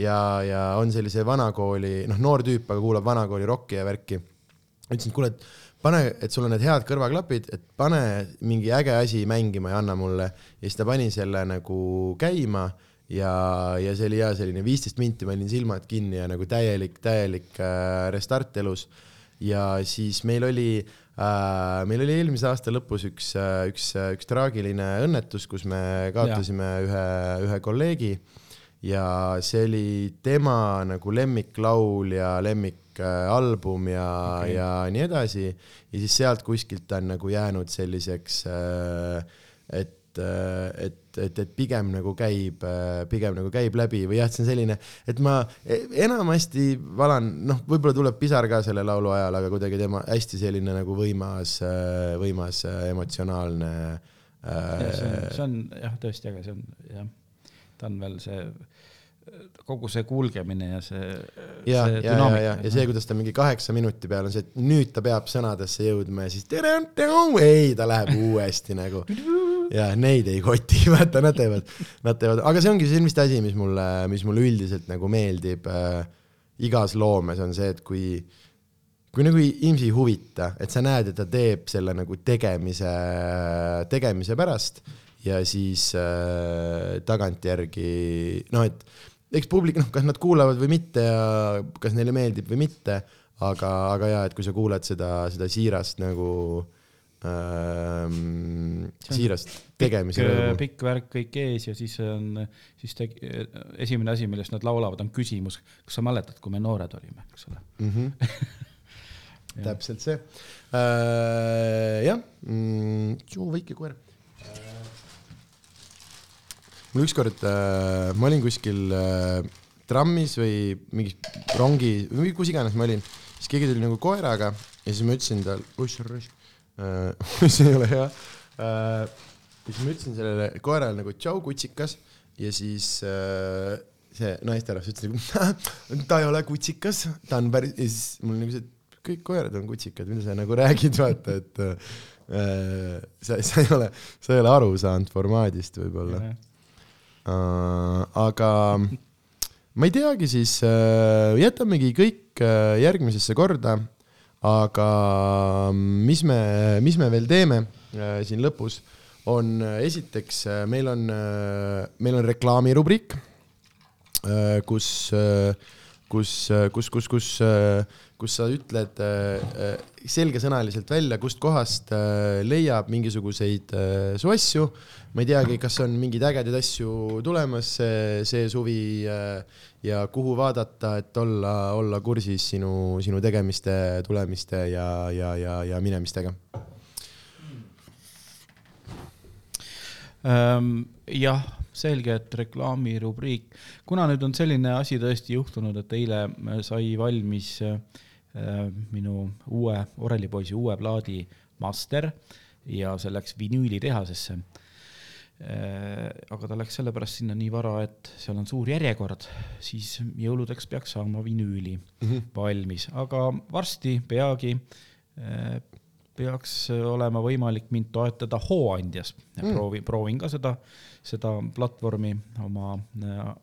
ja, ja on sellise vanakooli, noh, noor tüüp, aga kuulab vanakooli rokki ja värki. ütlesin, et kuule, et pane, et sul on need head kõrvaklapid, et pane mingi äge asi mängima ja anna mulle. ja siis ta pani selle nagu käima ja, ja see oli hea selline viisteist minti, ma olin silmad kinni ja nagu täielik, täielik äh, restart elus. ja siis meil oli äh,, meil oli eelmise aasta lõpus üks, üks, üks traagiline õnnetus, kus me kaotasime ühe, ühe kolleegi ja see oli tema nagu lemmiklaul ja lemmikalbum ja okay., ja nii edasi. ja siis sealt kuskilt ta on nagu jäänud selliseks, et, et, et, et pigem nagu käib, pigem nagu käib läbi või jah, et see on selline, et ma e- enamasti valan, noh, võib-olla tuleb pisar ka selle laulu ajal, aga kuidagi tema hästi selline nagu võimas, võimas emotsionaalne see on, äh, see on jah, tõesti, aga see on jah, ta on veel see, kogu see kulgemine ja see. ja, ja, ja, ja, ja see, kuidas ta mingi kaheksa minuti peal on see, et nüüd ta peab sõnadesse jõudma ja siis tere, ei, ta läheb uuesti nagu. ja neid ei koti, *laughs* vaata, nad teevad, nad teevad, aga see ongi see vist asi, mis mulle, mis mulle üldiselt nagu meeldib äh, igas loomes on see, et kui kui nagu inimesi ei huvita, et sa näed, et ta teeb selle nagu tegemise, tegemise pärast ja siis äh, tagantjärgi noh, et eks publik, noh, kas nad kuulavad või mitte ja kas neile meeldib või mitte, aga, aga jaa, et kui sa kuulad seda, seda siirast nagu ähm,, siirast tegemise rõõmu. pikk värk kõik ees ja siis on, siis te, esimene asi, millest nad laulavad, on küsimus, kas sa mäletad, kui me noored olime, eks ole. mm. -hmm. täpselt see äh,. jah mm,, suu väike koer äh,. Mul ükskord äh,, ma olin kuskil äh, trammis või mingis rongi või kus iganes ma olin, siis keegi tuli nagu koeraga ja siis ma ütlesin talle, oih sa raisk äh, *laughs* see ei ole hea äh,. siis ma ütlesin sellele koerale nagu tšau, kutsikas ja siis äh, see naisterahvas ütles nagu, *laughs* ta ei ole kutsikas, ta on päris, ja siis mul nagu see, et kõik koerad on kutsikad, mida sa nagu *laughs* räägid, vaata, et äh, sa, sa ei ole, sa ei ole aru saanud formaadist võib-olla. Aga ma ei teagi, siis uh, jätamegi kõik uh, järgmisesse korda, aga mis me, mis me veel teeme siin lõpus, on esiteks meil on meil on reklaamirubriik kus kus, kus, kus, kus, kus sa ütled uh, selgesõnaliselt välja, kustkohast uh, leiab mingisuguseid su asju. ma ei teagi, kas on mingeid ägedaid asju tulemas see, see suvi ja kuhu vaadata, et olla, olla kursis sinu, sinu tegemiste, tulemiste ja, ja, ja, ja minemistega. Ehm, jah, selge, et reklaamirubriik, kuna nüüd on selline asi tõesti juhtunud, et eile sai valmis äh, minu uue orelipoisi uue plaadi master ja see läks vinüülitehasesse. aga ta läks sellepärast sinna nii vara, et seal on suur järjekord, siis jõuludeks peaks saama vinüüli valmis, aga varsti peagi äh, peaks olema võimalik mind toetada Hooandjas ja Mm. proovi, proovin ka seda, seda platvormi oma äh,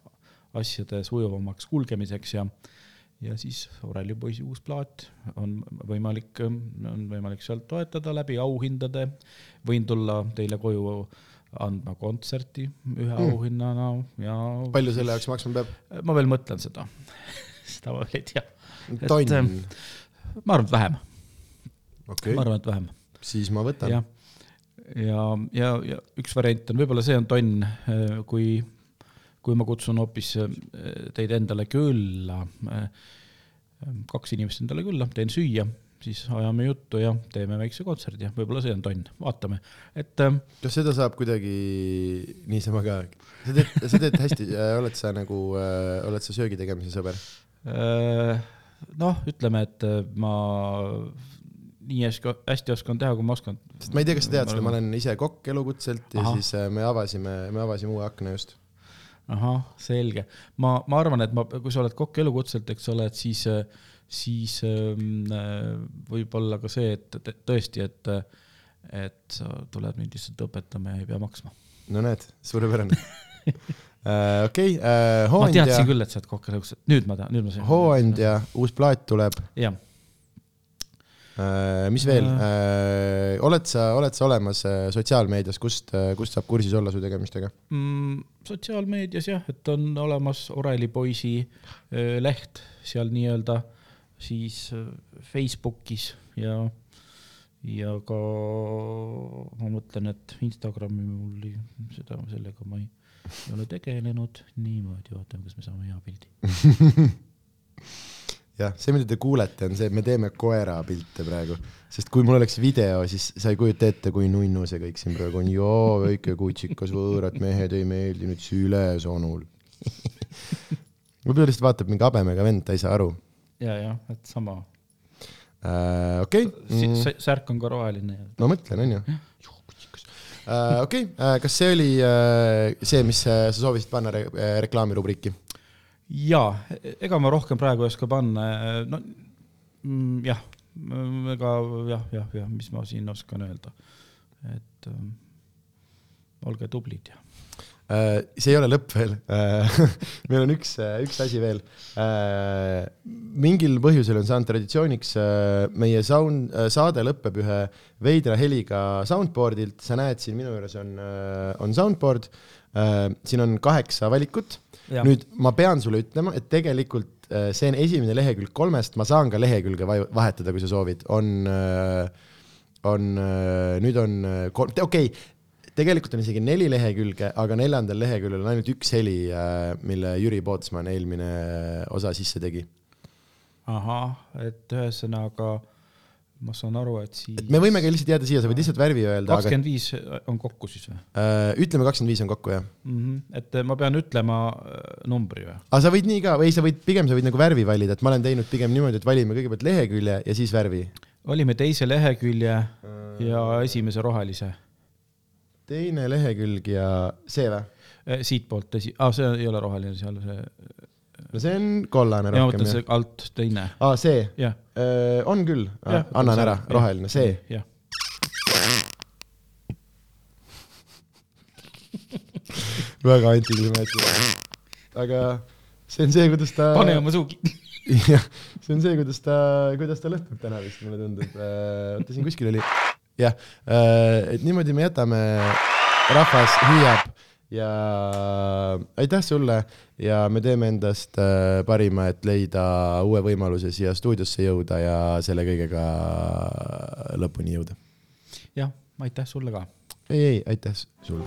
asjade sujuvamaks kulgemiseks ja ja siis Aureli poisi uus plaat on võimalik, on võimalik sealt toetada läbi auhindade. võin tulla teile koju andma kontserti ühe Mm. auhinnana ja palju selle jaoks maksma peab? ma veel mõtlen seda, *laughs* seda ma veel ei tea. tonn ähm,, ma arvan, et vähem, okei ma, arvan, et vähem siis ma võtan jah, ja, ja, ja üks variant on, võib-olla see on tonn, kui, kui ma kutsun hoopis äh, teid endale külla, kaks inimest endale külla, teen süüa, siis ajame juttu ja teeme väikse kontserdi ja võib-olla see on tonn, vaatame, et äh, kas seda saab kuidagi niisama ka? sa teed, sa teed hästi, oled sa nagu, oled sa söögi tegemise sõber? äh, noh, ütleme, et äh, ma nii hästi, hästi oskan teha, kui ma oskan. sest ma ei tea, kas sa tead seda, ma olen ise kokk elukutselt ja Ahah. siis äh, me avasime, me avasime uue akna just. ahah, selge. ma, ma arvan, et ma, kui sa oled kokk elukutselt, eks ole, et siis, siis ähm, äh, võib-olla ka see, et tõesti, et, et sa tuled mind lihtsalt õpetama ja ei pea maksma. no näed, suurepärane. *laughs* okei, ma Hooandja teadsin, küll, et sa oled kokk elukutselt, nüüd ma tean, nüüd ma sain. Hooandja uus plaat tuleb, jah, mis veel, oled sa, oled sa olemas sotsiaalmeedias, kust, kust saab kursis olla su tegemistega mm,? sotsiaalmeedias jah, et on olemas Oreli poisi leht seal nii-öelda siis Facebookis ja, ja ka ma mõtlen, et Instagrami mul seda, sellega ma ei, ei ole tegelenud. niimoodi, ootame, kas me saame hea pildi *laughs* jah, see, mida te kuulete, on see, et me teeme koera pilte praegu, sest kui mul oleks video, siis sa ei kujuta ette, kui nunnu see kõik siin praegu on. joo, väike kutsikas, võõrad mehed ei meeldi nüüd sülesonul võib-olla lihtsalt vaatab mingi habemega vend, ta ei saa aru. ja, jah, et sama uh,. okei okay. mm.. särk on ka roheline. no mõtlen, onju. Uh, okei uh,, kas see oli uh, see, mis uh, sa soovisid panna re reklaamirubriiki? Jaa, ega ma rohkem praegu ei oska panna, no mm, jah, ega jah, jah, jah, mis ma siin oskan öelda, et äh, olge tublid ja äh, see ei ole lõpp veel äh, *laughs* meil on üks, üks asi veel. mingil põhjusel on saanud traditsiooniks, meie sound, saade lõpeb ühe veidra heliga soundboard'ilt, sa näed siin minu juures on, on soundboard, siin on kaheksa valikut. Nüüd ma pean sulle ütlema, et tegelikult äh, see on esimene lehekülg kolmest, ma saan ka lehekülge vahetada, kui sa soovid, on, äh, on, äh, nüüd on kolm, okei okay,, tegelikult on isegi neli lehekülge, aga neljandal leheküljel on ainult üks heli, mille Jüri Pootsman eelmine osa sisse tegi. ahah, et ühesõnaga ma saan aru, et siis. me võime ka lihtsalt jääda siia, sa võid lihtsalt värvi öelda. kakskümmend viis on kokku siis või? Äh, ütleme, kakskümmend viis on kokku, jah mm. -hmm. et ma pean ütlema äh, numbri või? aga sa võid nii ka, või sa võid, pigem sa võid nagu värvi valida, et ma olen teinud pigem niimoodi, et valime kõigepealt lehekülje ja siis värvi. valime teise lehekülje ja esimese rohelise. teine lehekülg ja see või? Äh, siitpoolt esi-, aa, see ei ole roheline, seal see no see on kollane rohkem. ma mõtlen see alt teine. aa, see? jah. on küll, annan ära, roheline, see. jah. *laughs* väga antiklimaatiline. aga see on see, kuidas ta. pane oma suu kinni. *laughs* jah, see on see, kuidas ta, kuidas ta lõpeb täna vist, mulle tundub. oota, siin kuskil oli. jah, et niimoodi me jätame, rahvas hüüab ja aitäh sulle ja me teeme endast äh, parima, et leida uue võimaluse siia stuudiosse jõuda ja selle kõigega lõpuni jõuda. jah, aitäh sulle ka. ei, ei, aitäh sulle.